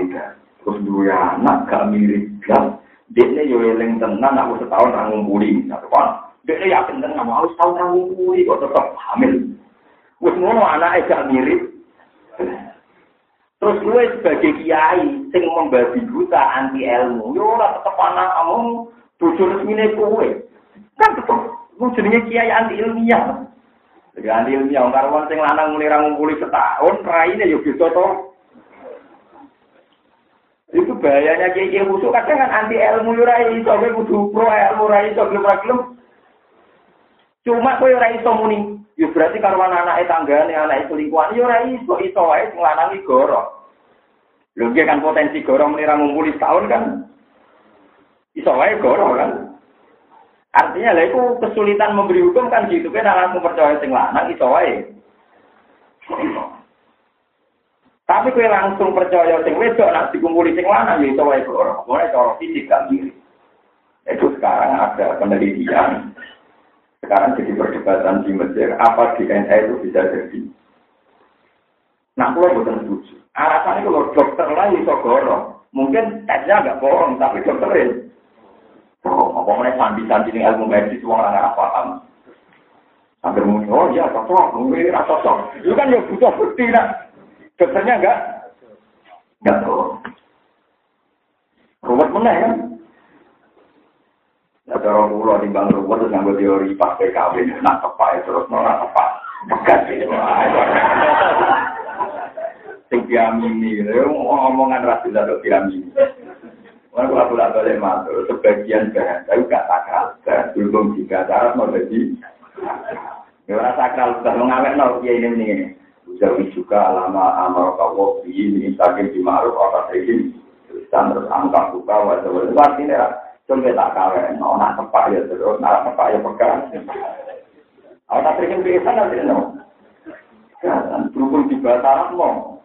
Terus dua anak gak mirip kan. Dia yo eling tenan aku setahun ra ngumpuli satu kan. Dia yakin nggak mau tahu tanggung kue kok tetap hamil. Wes ngono anak gak mirip. Terus gue sebagai kiai sing membabi buta anti ilmu, yo ora tetep anak kamu bojo resmine kowe. Kan tetep gue jenenge kiai anti ilmiah. Jadi anti ilmiah karwan sing lanang muni ra ngumpuli setahun, raine yo bisa to. Itu bahayanya kiai kiai musuh kadang kan anti ilmu yo ra iso kudu pro ilmu ra iso gelem Cuma kowe ora iso muni, ya berarti karo anak tanggane, anak selingkuhan, ya ora iso iso wae sing lanang goro. Lho kan potensi goro menira ngumpuli setahun kan. Iso wae goro kan. Artinya lah itu kesulitan memberi hukum kan gitu kan langsung percaya sing lanang iso wae. Tapi kowe langsung percaya sing wedok nak dikumpuli sing lanang ya iso wae goro. Mulai cara fisik kan. Itu sekarang ada penelitian sekarang jadi perdebatan di Mesir, apa DNA itu bisa jadi? Nah, kalau bukan setuju. Alasannya kalau dokter lah itu gorong. Mungkin tesnya agak bohong, tapi dokterin. Oh, apa mana sandi-sandi ini ilmu medis, uang orang apa paham. Sambil muni, oh iya, cocok, mungkin ini cocok. Itu kan ya butuh bukti, nak. Dokternya enggak? Enggak tahu. Ruwet mana ya? Nah, cara pulau di bang ruwet terus nggak teori pas PKW, nak tepat terus nolak tepat. Pekat gitu. Sing diamini, omongan rasul atau diamini. Mana kalau aku tak boleh sebagian bahan, tapi gak sakral. Belum jika syarat mau jadi. Ya orang sakral, sudah mengawet nol, ya ini ini. Jadi juga lama amal kawok ini, sakit di maruf, otak ini. Terus angka buka, wajah-wajah. Artinya, Coba tak kawin, mau nak tepak ya terus, nak tepak ya pegang. Aku tak bikin biasa nanti no. Kan berhubung di bahasa mau.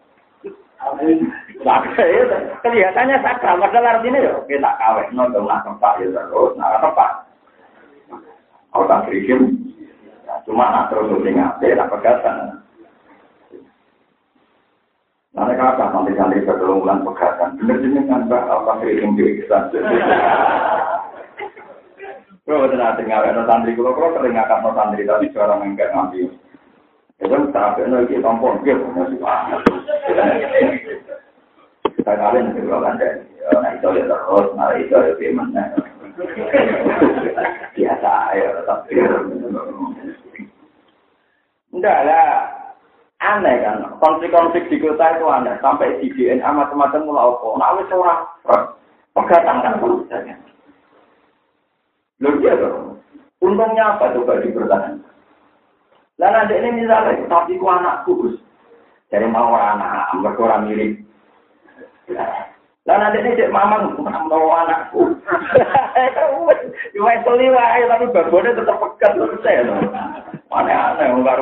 Kelihatannya sakral, padahal artinya ya kita kawin, no, nak tepak ya terus, nak tepak. Aku tak bikin, cuma nak terus udah ngapain, tak pegatan. Nanti santri bertolong bulan pegatan. Bener jenengan mbak apa sering di kesan. Kalau benar tinggal ada santri, kalau kalau sering ngangkat no santri tapi seorang enggak. Ya kan tapi no iki tampon gitu masih Kita kalian juga kan nah itu ya terus, nah itu ya gimana. Biasa ya tetap. Enggak lah, aneh kan? Konflik-konflik di kota itu aneh. Sampai di DNA macam-macam mulai apa? Nah wis ora. Pegatan kan urusannya Loh dia dong untungnya apa coba dipertahankan? Lah nanti ini misalnya tapi ku anakku Gus. Dari mau anak mereka orang mirip. Lah nanti ini cek mamang mau anakku? Cuma seliwai tapi babonnya tetap pekat terus saya Aneh-aneh, enggak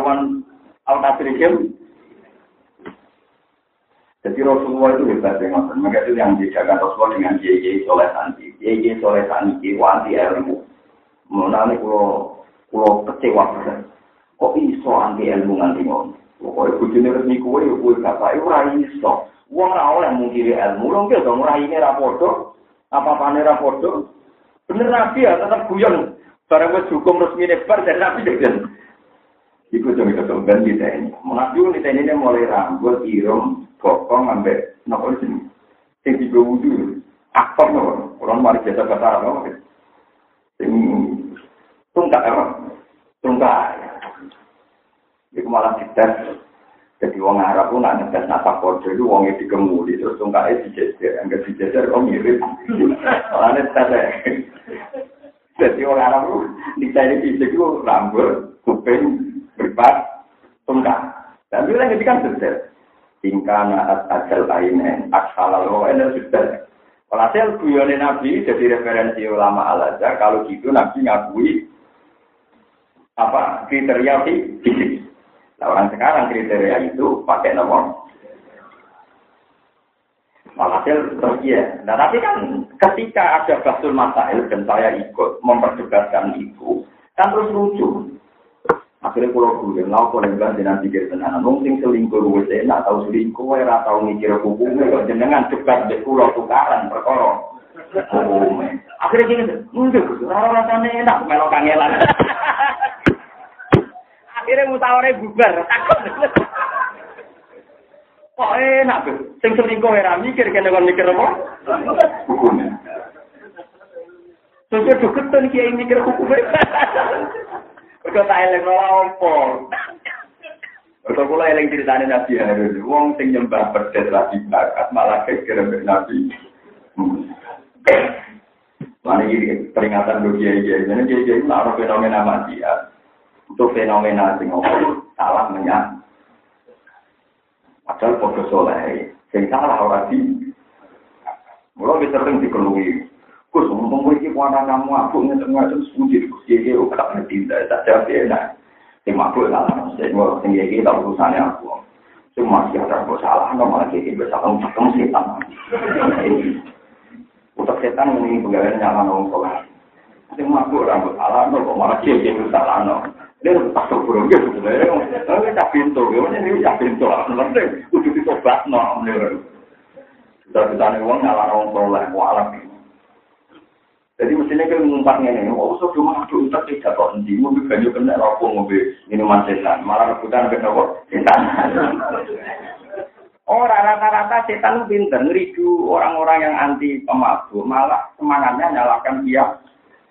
ruan Al-Tasrihim. Jadi Rasulullah itu hebat dengan Maka itu yang dijaga Rasulullah dengan kiai soleh santi. Kiai soleh santi, wanti ilmu. Mengenai kulo kulo kecewa. Kok iso anti ilmu nganti ngono? Pokoknya bujune resmi kue, kue kata, itu ora iso. Wong ora oleh mungkiri ilmu, lho nggih dong ora ini ra padha. Apa-apane ra padha. Bener nabi ya tetap guyon. Barang wis hukum resmi nebar dari nabi jadi. Iku itu ben di TNI. Mengaku di TNI ini mulai rambut, irung, bokong, ambek nopo sini. Sing tiga wudhu, aktor nopo. Orang mari biasa bahasa Arab nopo. Sing tungkak apa? Tungkak. Iku malah dites. Jadi wong Arab pun nak ngetes napa kode itu wongnya dikemuli terus tungkaknya dijejer, enggak dijejer, oh mirip. Soalnya tes Jadi orang Arab itu dicari fisik itu rambut, kuping, berbat tungkang. Dan itu lagi kan detail. Tingkana at ajal ainen, aksalal wainen sudah. Walhasil guyone Nabi jadi referensi ulama al -Azhar. Kalau gitu Nabi ngakui apa kriteria fisik. Nah, orang sekarang kriteria itu pakai nomor. Walhasil ya. Nah tapi kan ketika ada basul masail dan saya ikut memperdebatkan itu, kan terus lucu. Akhirnya pulau guru, nggak boleh bilang dengan pikir tenan. Nung sing selingkuh luwes enak, tahu selingkuh, ora tahu mikir hukumnya, kok jenengan cepat di pulau tukaran perkara. Akhirnya gini, enggak, orang rasanya enak, melok kangelan. Akhirnya mutawarnya bubar. Kok enak tuh? Sing selingkuh ora mikir, kena kon mikir apa? Hukumnya. Terus deketan kiai mikir hukumnya. Mereka tak eleng ora apa. Mereka kula eling ceritane Nabi Harun. Wong sing nyembah berdet lagi bakat malah geger mek Nabi. Mana ini peringatan dulu dia dia, jadi dia dia itu ada fenomena mati ya, itu fenomena sing apa salah menyang. Padahal foto soleh, sing salah orang sih. Mulai sering dikeluhi, Gus, ngomong iki kuana kamu aku ngeten ngeten suci Gus iki ora ngerti tak jawab enak. Sing mabuk salah, sing gue sing iki tak urusane aku. Sing masih ada kok salah, no malah iki bisa kamu cekem setan. Utak setan ini pegawai nyala nong kok. Sing mabuk rambut salah, kok malah iki iki salah. Dia tak burung gitu sebenarnya. Tapi tak pintu, ini tak pintu. Nanti udah dicoba no. Kita kita nih uang nyala nong soleh, walau Jadi mestinya kan ngumpatnya ini, oh so cuma aku utak tidak kok nanti, mobil banyu kena rokok mobil minuman setan, malah rebutan ke rokok setan. Oh rata-rata setan pinter, ngeridu orang-orang yang anti pemabuk, malah semangatnya nyalakan dia.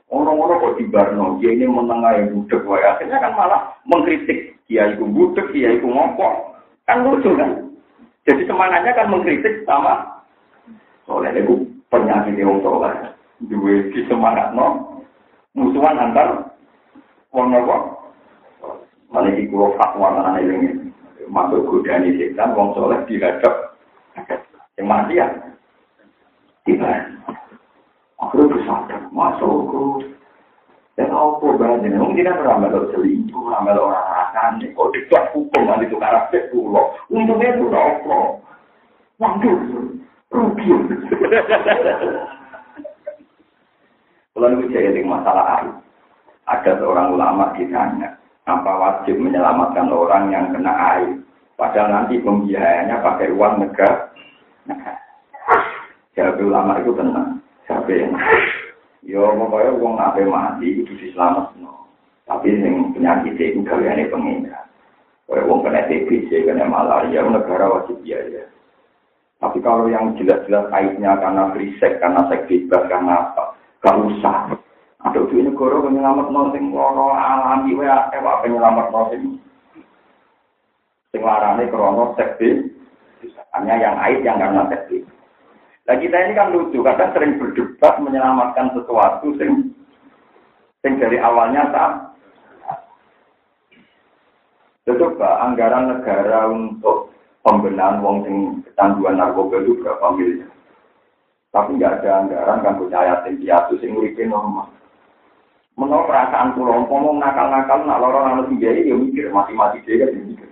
Orang-orang kok di Barno, dia ini menengahi budek, akhirnya kan malah mengkritik, dia itu budek, dia itu ngokok, kan lucu kan? Jadi semangatnya kan mengkritik sama, soalnya itu penyakit yang soleh. duwe disemangatno musuhan antar wong nopo maliki kula fatwa ana ing masuk godani setan wong soleh dihadap yang mati ya tiba. Aku bisa masuk ke dan aku berani ngomong tidak beramal lo selingkuh amal orang akan kok dikuat hukum nanti itu karakter pulau untungnya itu rokok wangkul rugi. Kalau itu jadi masalah air. Ada seorang ulama ditanya, apa wajib menyelamatkan orang yang kena air? Padahal nanti pembiayanya pakai uang negara. Jadi ulama itu tenang. Siapa yang Yo pokoknya wong ape mati itu diselamatno. Tapi yang penyakit itu kalian pengira. Kayak wong kena TBC, kena malaria, negara wajib biaya. Tapi kalau yang jelas-jelas kaitnya karena riset, karena bebas, karena apa, gak usah. Ada di negara penyelamat sing loro alami, wa apa penyelamat sing sing larane krono hanya yang aid yang karena seks Nah kita ini kan lucu, kadang sering berdebat menyelamatkan sesuatu sing sing dari awalnya tak. Coba anggaran negara untuk pembenahan wong sing kecanduan narkoba itu berapa miliar? Tapi nggak ada anggaran kan punya yatim piatu sing uripe normal. Menurut perasaan pulau, ngomong nakal-nakal, nak lorong anak tiga ya mikir, mati-mati dia kan mikir.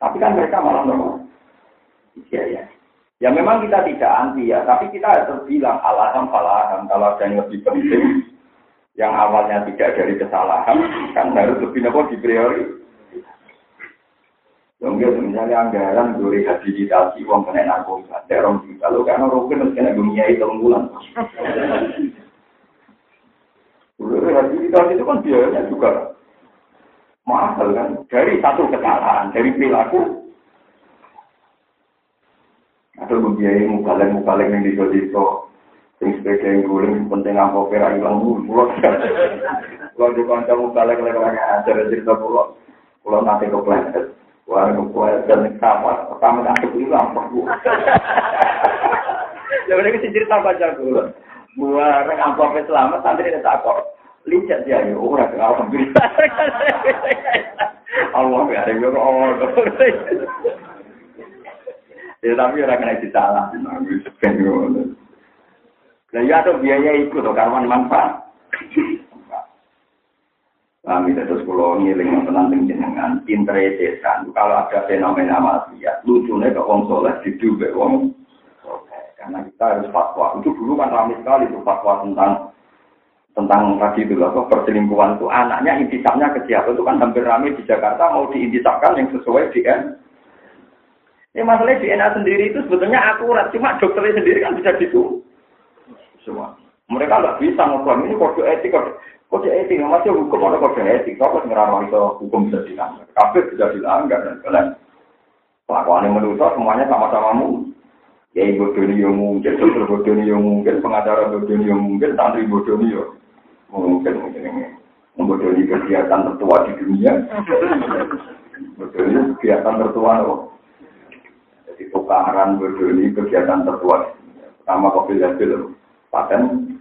Tapi kan mereka malah normal. Iya ya. Ya memang kita tidak anti ya, tapi kita harus bilang alasan falahan kalau ada yang lebih penting yang awalnya tidak dari kesalahan kan harus lebih nopo di priori. Yang misalnya anggaran dari rehabilitasi uang kena narkoba, terong kita lo karena rokok harus kena dunia itu bulan. Rehabilitasi itu kan biayanya juga mahal kan? Dari satu kesalahan dari perilaku. Atau membiayai mukaleng mukaleng yang di desa sing sepeda guling penting apa pera hilang pulau kalau di kanca mukaleng lagi ajar cerita pulau pulau nanti ke planet Waduh, gue dan kamar pertama kan itu hilang, Pak. Gue udah cerita apa aja, gue. Gue rekam selamat, santri dia tak kok. Lihat dia, ya, gue rekam apa gitu. Allah, gue ada yo gue Ya, tapi orang kena cerita lah. Ya, tuh biaya ikut, tuh, karena manfaat. Kami terus pulau ngiling tentang jenengan interesesan. Kalau ada fenomena maksiat, lucunya ke wong soleh diduga wong karena kita harus fatwa. Itu dulu kan ramai sekali itu fatwa tentang tentang tadi itu apa perselingkuhan itu anaknya intisapnya ke siapa itu kan hampir ramai di Jakarta mau diintisapkan yang sesuai dengan ini masalahnya DNA sendiri itu sebetulnya akurat, cuma dokternya sendiri kan bisa gitu. Semua. Mereka nggak bisa ngobrol ini kode etik, kode, kode etik, masih hukum ada kode etik, kalau ngerawat itu hukum bisa dilanggar, kafir bisa dilanggar dan kalian. Kelakuan yang menurut semuanya sama-sama mu. Ya ibu doni yang mungkin, dokter bodoh yang mungkin, pengacara bodoh yang mungkin, santri bodoh yang mungkin mungkin ini membodohi kegiatan tertua di dunia. Bodohi kegiatan tertua loh tukaran berdoni kegiatan tertua. Pertama kopi hasil paten,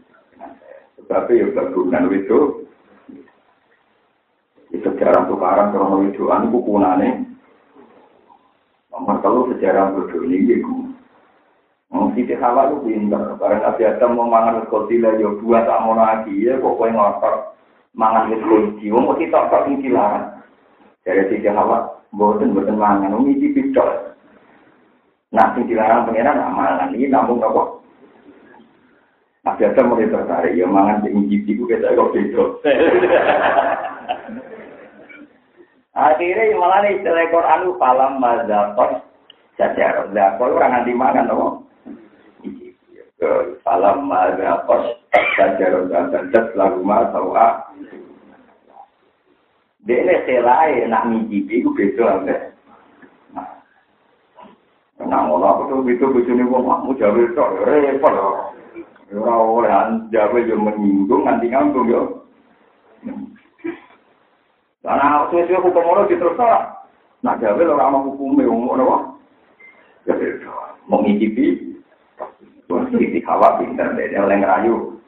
tapi ya bagunan itu sejarah tukaran kerana widuan kukunane nomor telu sejarah berdiri itu Mau Siti Hawa itu pinter, barang Nabi Adam mau makan kursi lah, ya dua tak mau lagi, ya kok kowe ngotor mangan di kursi, mau mesti tak tak ini dilarang. Jadi Siti Hawa, bosen bosen makan, ini dipidol Nah, ini dilarang pengenan, nah makan, ini apa? Nah, biasa mulai tertarik, ya mangan di ngicipi itu kita kok beda. Akhirnya malah nih istilah Quran itu falam mazakot jajar. Zakot orang nanti makan apa? Falam mazakot jajar dan jajar lagu masawa. Dia ini selai nak ngicipi itu beda. Nah, ngono aku tuh itu bojone wong mau jawe tok repot lho. Ora oleh jawe yo menyinggung nganti ngambung yo. Karena aku suwe hukum ngono diterusno. Nah, jawe ora ana hukume wong ngono wae. Ya mau ngicipi Wah, iki kawat pinter deh, oleh ngerayu.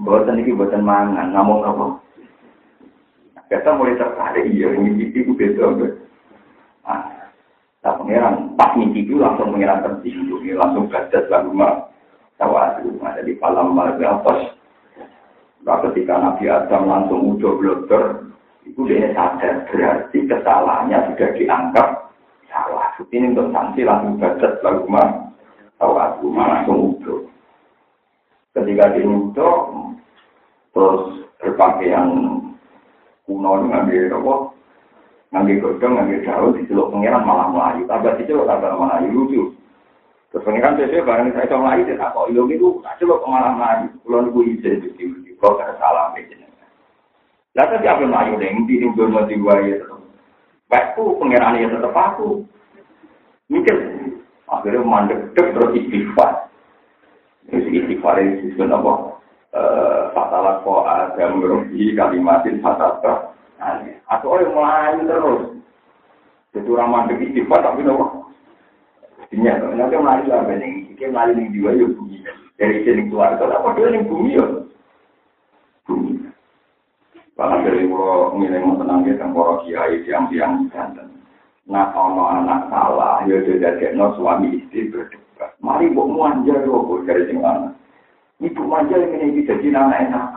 Boten iki boten mangan, namun apa? Kita mulai tertarik, iya, ngicipi ku beda. Ah, Nah, pangeran pas itu langsung pangeran tersinggung, langsung gajas lalu mah tawadu. Nah, jadi malam marga pas. Nah, ketika Nabi Adam langsung udah blunder, itu dia sadar berarti kesalahannya sudah dianggap salah. Ini untuk sanksi langsung gajas lalu mah tawadu, langsung udah. Ketika dia udah, terus berpakaian kuno dia apa Ngambil godong, ngambil daun, diceluk pengiran malah melayu. Tambah diceluk, tambah melayu. Lucu. Terus pengiran sesuai barang saya sama lagi, saya kok ilmu itu, coba ke malam lagi, kalau nunggu izin, di kalau ada salam, lah tapi apa melayu deh, di sini belum mati gua ya tetap. Baikku pengiran ya tetap aku. Mikir, akhirnya mandek terus istighfar. Terus istighfar itu disebut apa? Fatalah ko ada merugi kalimatin fatata. Atau orang melayu terus. Jadi orang mandek istighfar tapi nopo. Ini atau ini aku mari lah, ini kita mari nih jiwa yuk bumi. Dari sini keluar, kok apa dia nih bumi yuk? Bumi. Bahkan dari mulu milih mau tenang dia tentang kiai siang siang santan. Nah kalau anak salah, yo jadi no suami istri berdebat. Mari buat manja kok bu dari sini mana? Ibu manja yang ini bisa jadi anak enak.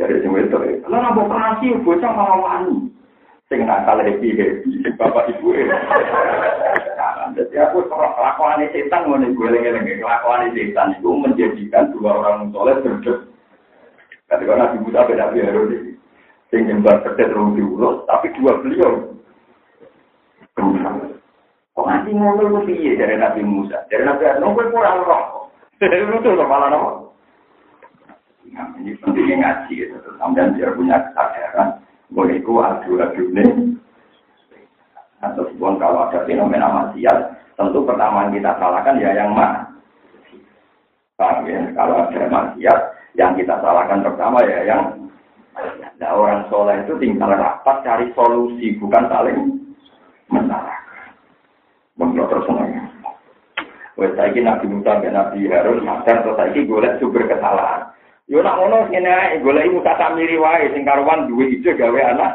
Dari sini itu, eh, kalau nggak operasi, bocah malah wani. Sing nakal happy happy, bapak ibu. Eh. Jadi aku kelakuan setan mau nih gue lagi kelakuan setan itu menjadikan dua orang soleh berdebat. Ketika Nabi Musa beda biar Sing nyembah terus diurus, tapi dua beliau. Kok nanti ngomong itu piye dari Nabi Musa? Dari Nabi Adam, gue kurang roh. Itu tuh malah nopo. Nah, ini pentingnya ngaji gitu. Sampai dia punya kesadaran. Boleh ku adu-adu nih. Atau pun kalau ada fenomena maksiat, tentu pertama kita salahkan ya yang mana. Paham ya? Kalau ada maksiat, yang kita salahkan pertama ya yang Nah orang soleh itu tinggal rapat cari solusi, bukan saling menyalahkan. Menurut terus semuanya. Wes saiki Nabi Musa dan Nabi Harun sadar terus saiki golek sumber kesalahan. Yo nak ngono ngene ae golek Musa samiri wae sing karuan duwe ijo gawe anak.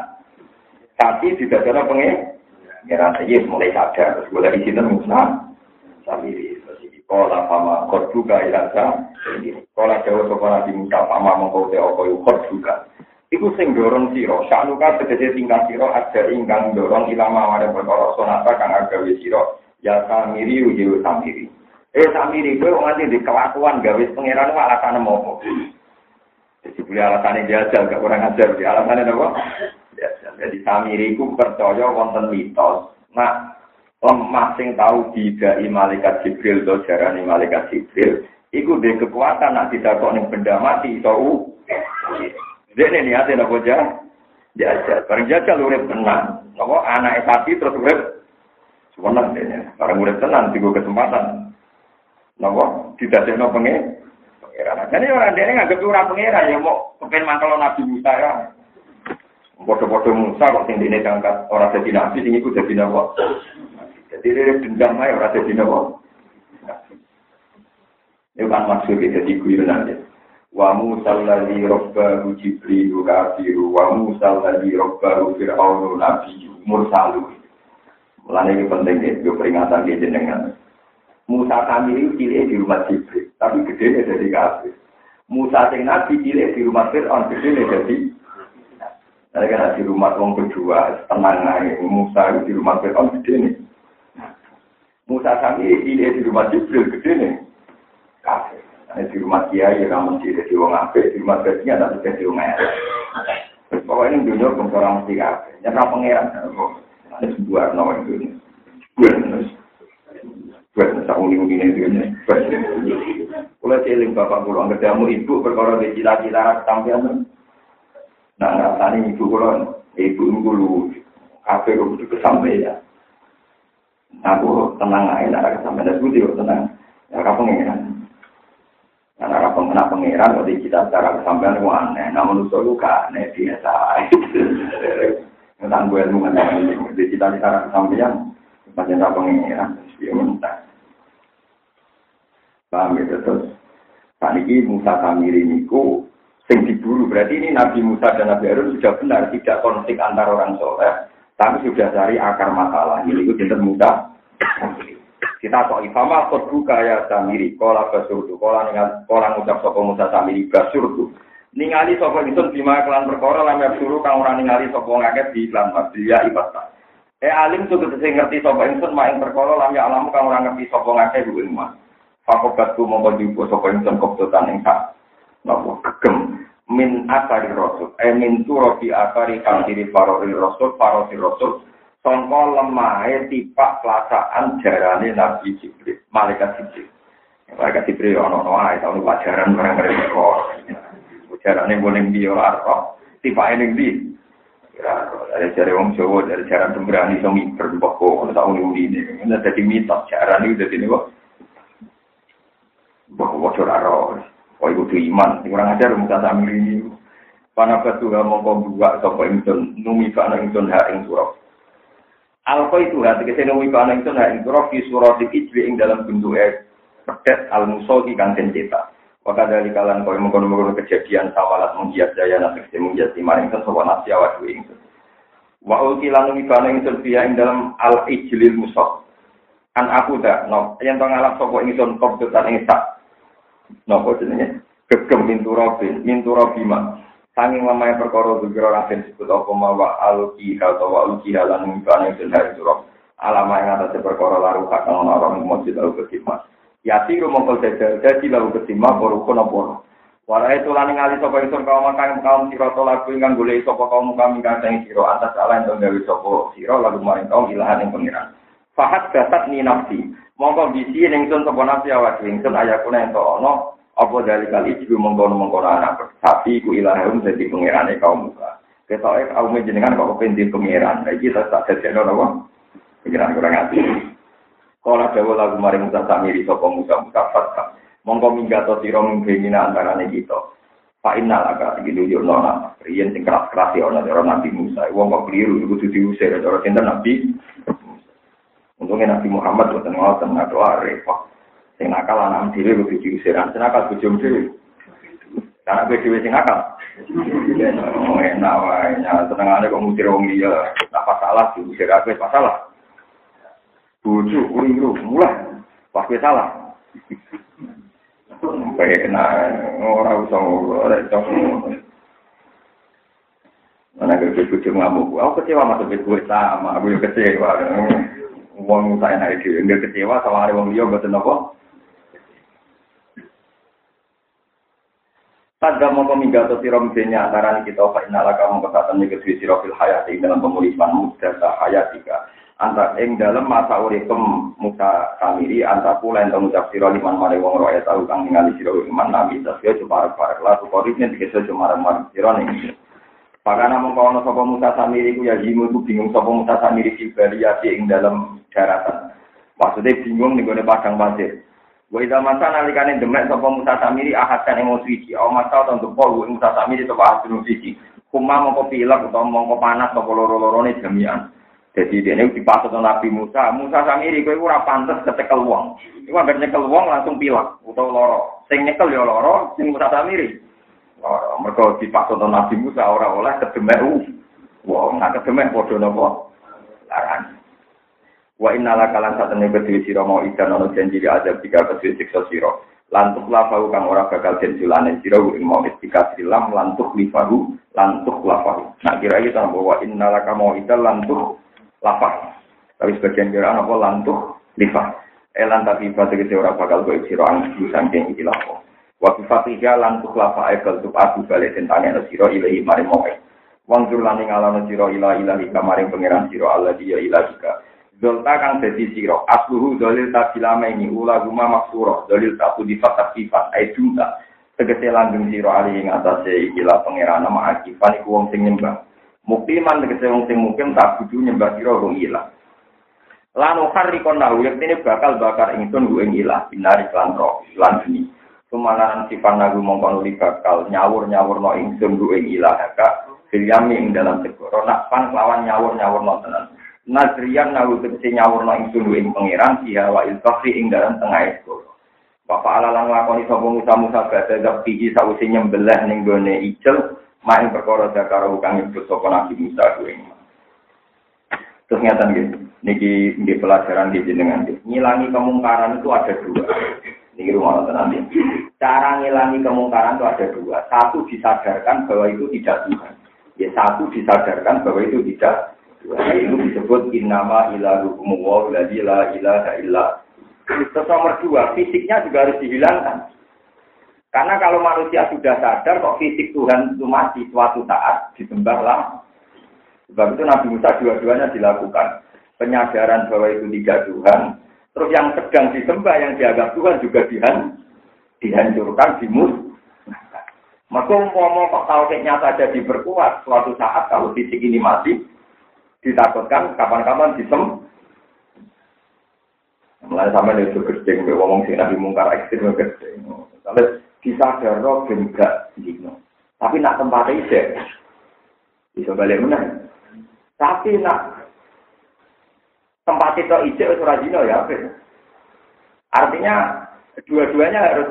Tapi tidak ada pengen. Ngira saja mulai sadar terus golek di sini Musa samiri. Kola pama kot juga ilasa. Kola jauh sopan Musa pama mengkau te okoy kot juga. Iku sing dorong siro, sanuka tegese tingkah siro ada ingkang dorong ilama wada perkara sonata kang agawe siro. Ya samiri ujiwa samiri. Eh samiri itu nganti di kelakuan gawe pangeran wa alasan apa? Jadi boleh alasannya jajal, gak kurang ajar. Di alasannya apa? Jajal. Jadi samiri itu percaya wonten mitos. Nah, lemah sing tahu didai malaikat Jibril atau jarani malaikat Jibril. Iku de kekuatan nak ditakok ning benda mati iso dia ini niatnya nopo jah, jajal. Barang jajal urip tenang. Nopo anak sapi terus urip sebenarnya dia. Barang urip tenang, tiga kesempatan. Ada nopo pengen. Pangeran. Jadi orang dia nggak orang pangeran ya mau kepen mantel Nabi Musa ya. Bodoh-bodoh Musa kok tinggi ini diangkat orang jadi nabi, tinggi ku jadi nopo. Jadi dia dendam aja orang jadi nopo. Ini kan maksudnya jadi guyonan ya wa Musa alladhi rabbahu Jibril kafiru wa Musa alladhi rabbahu Fir'aunu nabi mursalu. Mulane ini penting ya, itu peringatan dia jenengan. Musa kami pilih di rumah Jibril, tapi gede jadi kafir. Musa sing nabi pilih di rumah Fir'aun, gede jadi Nah, kan di rumah wong berdua, tenang aja. Musa di rumah Fir'aun gede nih. Musa kami pilih di rumah Jibril, gede nih. Kafir. di rumah kiai ya kamu mesti jadi wong ape, di rumah gajinya tak jadi wong elek. Pokoknya ini dunia orang mesti kafe. Nyata pangeran, ada sebuah nama itu. Gue nus, gue nus aku uni uni ini ini. Mulai celing bapak pulau angkat jamu ibu perkara di cita-cita ketampilan. Nah, tani ibu pulau, ibu ibu kafe butuh kesampaian. Aku tenang aja, nak kesampaian. Aku tidak tenang. Ya, kapan pengeran. Karena pengenal pangeran, kalau kita secara kesampaian itu aneh. Menurut itu aneh, biasa. Tentang gue ilmu mengenai di kita secara kesampaian, macam apa pangeran, dia mentah. Paham ya, terus. Saat ini Musa Samiri niku sing diburu. Berarti ini Nabi Musa dan Nabi Harun sudah benar, tidak konflik antar orang soleh, tapi sudah cari akar masalah. Ini itu jenis Musa. Kita kok ifama kot buka ya samiri, kola basurdu, kola ningal, kola ngucap sopo musa samiri basurdu. Ningali sopo itu bima kelan perkara lam suruh kang ora ningali sopo ngakeh di iklan dia ibadah. Eh alim tuh kita ngerti sopo insun main perkara lam alamu kang ora ngerti sopo di ilmu. Fakobatku mongko jupo sopo insun koptotan ing sak. Nopo kegem min asari rasul. Eh min turabi akari kang diri rasul parori rasul. Songko lemahe tipak pelasaan jarane nabi jibril malaikat jibril. Malaikat jibril ya ono ae tau pelajaran marang mereka. Kok ujarane boleh biar arto tipak ini di dari cara wong jawa dari cara sembrani songi berbaku ono tau nuli ini Nek dadi mitos jarane ini udah di nih kok bahwa curah Kok itu iman, kurang ajar muka sambil ini. Pana batu mongko buka sapa ingsun numi kana ingsun ha ing surah. Alfa itu hati kita nemu kana ingsun ha ing surah fi surah ijli ing dalam bentuk pedet al musolki kang den cetak. Maka dari kalian kau mengkono-mengkono kejadian sawalat menghias daya nasi menghias lima ingsun sapa nasi awak dhewe ingsun. Wa ulki lan numi kana ingsun fiya ing dalam al ijlil musol. An aku dah, no, yang tengah alam sapa ingsun kop tetan ing Napa jenenge? Gegem mintu robin, mintu robima. Sanging mamae perkara zikra rasin disebut apa mawa aluki atau wa aluki halan ngibane den hari surah. Alama yang atas perkara laru kakang orang masjid lalu ketima. Yati rumongkol jajar jadi lalu kono boru. Warai itu lani ngali sopo ingsun kaum makang kaum siro to lagu ingkang golek sopo kaum kami kacang siro atas ala yang gawe sopo siro lalu maring kaum ilahan yang pengiran. Fahat gasat ni nafsi. Mongko bisi ingsun sopo nafsi awak ingsun ayakuna ento ono apa dari kali itu mengkono mengkono anak sapi ku ilahum jadi pangerane kaum muka. Ketoke kaum jenengan kok kependi pangeran. Iki tak tak jadi apa? Pangeran kurang hati. Kala dawa lagu maring Musa samiri sapa Musa Musa fatka. Mongko minggato sira mingkina antarane kita. Pak agak gitu yo nona. Riyen sing keras-keras ya ana Nabi Musa. Wong kok keliru kudu diusir ora cinta Nabi. Untungnya Nabi Muhammad boten ngoten doa repot. Sing nakal anak dhewe kudu diusiran, sing nakal bojo dhewe. Karena gue dhewe sing nakal. Oh, enak wae, senengane kok ngusir wong liya. Apa salah diusir aku salah. Bojo keliru, mulai pas gue salah. Sampai kena ora usah usah. Mana gue bojo ngamuk, aku kecewa masuk gue sama, aku kecewa. Wong saya naik dhewe, enggak kecewa sama hari wong liya mboten apa. Pada mau minggato siro misalnya antara kita apa inala kamu kesatan kedua siro fil hayati dalam pemulihan muda hayatika. Antar ing dalam masa uripem muka kamiri antar pula yang mengucap siro liman mare wong roya tahu kang ningali siro iman nabi tasya cuma parek lalu koriknya dikesel cuma marek siro nih. Pakana mengkono sopo musa samiri ku ya jimu ku bingung sopo musa samiri kibali ya ing dalam daratan. Maksudnya bingung nih gue padang pasir. Wa idza masa nalikane demek sapa Musa Samiri ahad kan emosi iki, aw masa untuk pol Musa Samiri to ahad suci. Kuma mongko pilek utawa mongko panas sapa loro-lorone jami'an. Jadi dia ini dipasut Nabi Musa. Musa Samiri kowe ora pantes kecekel wong. Iku anggere nyekel wong langsung pilek utawa loro. Sing nyekel ya loro, sing Musa Samiri. Loro. Mergo dipasut Nabi Musa ora oleh kedemek wong. Nah kedemek padha napa? Larang. Wa inna la kalan satene kedue sira mau ikan ono janji di azab tiga kedue siksa sira. Lantuk lafahu kang ora bakal den julane sira ing mau istika silam lantuk lifahu lantuk lafahu. Nah kira iki tambah wa inna la kamo ikan lantuk lafahu. Tapi sebagian kira apa lantuk lifah. Elan tapi pada kita ora bakal kowe sira ang saking iki lafahu. Wa fatiha lantuk lafa ekal tup aku balik tentangnya sira ilahi mari mau. Wang jurlani ngalano sira ila ilahi kamaring pangeran sira Allah dia ilahika. Zolta kang dadi siro, asluhu dalil tabilama ini ula guma maksuro, dalil tabu di fatak sifat, ay junta. Tegese langgeng siro ali ing atase ikilah pangeran nama akifan iku wong sing nyembah. Muktiman tegese wong sing mungkin tak kudu nyembah siro wong ilah. Lanu hari nahu ini bakal bakar ingsun gu ing ilah, binari klan roh, lan. Sumanaran sifat nagu mongkon uli bakal nyawur-nyawur no ingsun gu ing ilah, kak, filyami ing dalam segoro, nak pan lawan nyawur-nyawur no tenan. Nazriyan nahu tegesi nyawurna ingsun ing pangeran siha wa ilfakri ing dalam tengah itu. Bapak ala lang lakoni sapa Musa Musa badhe zakti sawise nyembelih ning gone ijel main perkara zakara kang nyebut sapa Nabi Musa kuwi. Terus ngatan gitu, niki di pelajaran di jenengan Ngilangi kemungkaran itu ada dua. Niki rumah nanti. Cara ngilangi kemungkaran itu ada dua. Satu disadarkan bahwa itu tidak Tuhan. Ya satu disadarkan bahwa itu tidak Nah, itu disebut innama ilahukum wa la ilaha illa. Terus nomor dua, fisiknya juga harus dihilangkan. Karena kalau manusia sudah sadar kok fisik Tuhan itu mati suatu saat disembahlah. Sebab itu Nabi Musa dua-duanya dilakukan. Penyadaran bahwa itu tiga Tuhan, Terus yang sedang disembah, yang dianggap Tuhan juga dihan, dihancurkan, dimus. Maka mau kok tauhidnya saja diperkuat, suatu saat kalau fisik ini mati, ditakutkan kapan-kapan disem. Mulai sama itu gede, ngomong sih nabi mungkar ekstrim gede. Kalau disadar roh gak dino. Tapi nak tempatnya ide, bisa balik mana? Tapi nak tempat itu ide surah ya, artinya dua-duanya harus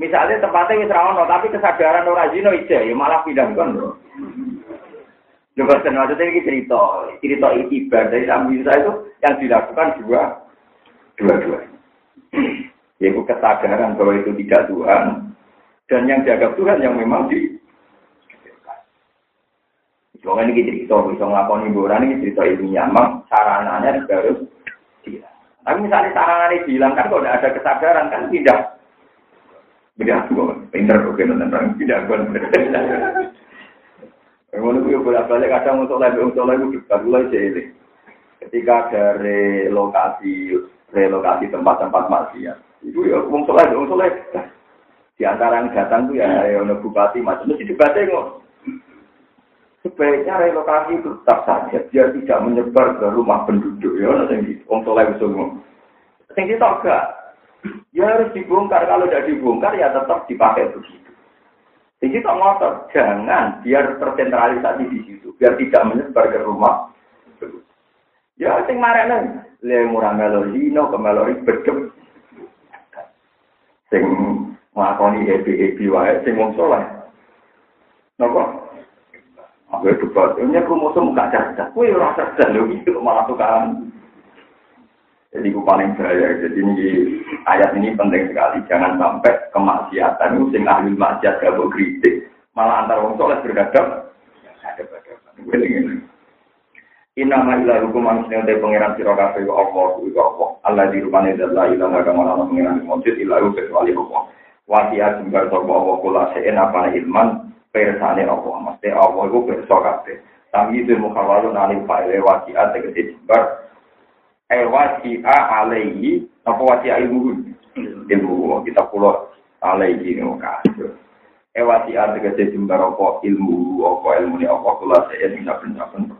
misalnya tempatnya wis ra tapi kesadaran ora zina ije ya malah pindah kon senang ada ini cerita, cerita ibadah dari bisa itu yang dilakukan dua, dua-dua. Yaitu kesadaran bahwa itu tidak Tuhan, dan yang jaga Tuhan yang memang di Cuma ini cerita, bisa ngelakoni boran ini cerita ilmiah, memang sarananya juga harus hilang. Tapi misalnya sarananya hilang kan kalau tidak ada kesadaran kan tidak. Tidak tua, pinter oke nonton tidak gue. Ngono kuwi bolak balik kadang untuk lagi untuk lagi dekat mulai jadi. Ketika ada relokasi relokasi tempat-tempat maksiat, itu ya wong soleh, wong soleh. Di antara yang datang tuh ya ono bupati macam itu debatnya kok. Sebaiknya relokasi itu tetap saja biar tidak menyebar ke rumah penduduk ya ono sing wong soleh wis ngomong. Sing enggak. Ya harus dibongkar kalau tidak dibongkar ya tetap dipakai begitu. Jadi tak ngotot, jangan biar tersentralisasi di situ, biar tidak menyebar ke rumah. Ya, sing marane, le murah melodi, no ke melodi bedem. Sing nglakoni happy-happy wae sing. Napa? Aku debat, ini kromosom gak cerdas. Kowe ora cerdas lho itu malah tukaran. Jadi itu paling bahaya. Jadi ini ayat ini penting sekali. Jangan sampai kemaksiatan itu sing ahli maksiat gak kritik. Malah antar wong soleh bergadang. Ada pada Inama ila hukum manusia dari pangeran siro kafe wa Allah ku Allah. Allah di rupanya adalah ilah gak ke mana pangeran mujud ilah kecuali Allah. Wasia jembar sopa Allah kula se'en apa ilman persane Allah. Mesti Allah itu berso kabeh. Tapi itu mukhawalu nali fa'ile wasi'a tegesi jimbar. Eh wasi'a alaihi, apa wasi'a ibu? Ibu, kita pulau alaihi ini mukhawalu. Eh wasi'a tegesi jimbar apa ilmu, apa ilmu ini, apa kula se'in, minyak-minyak, minyak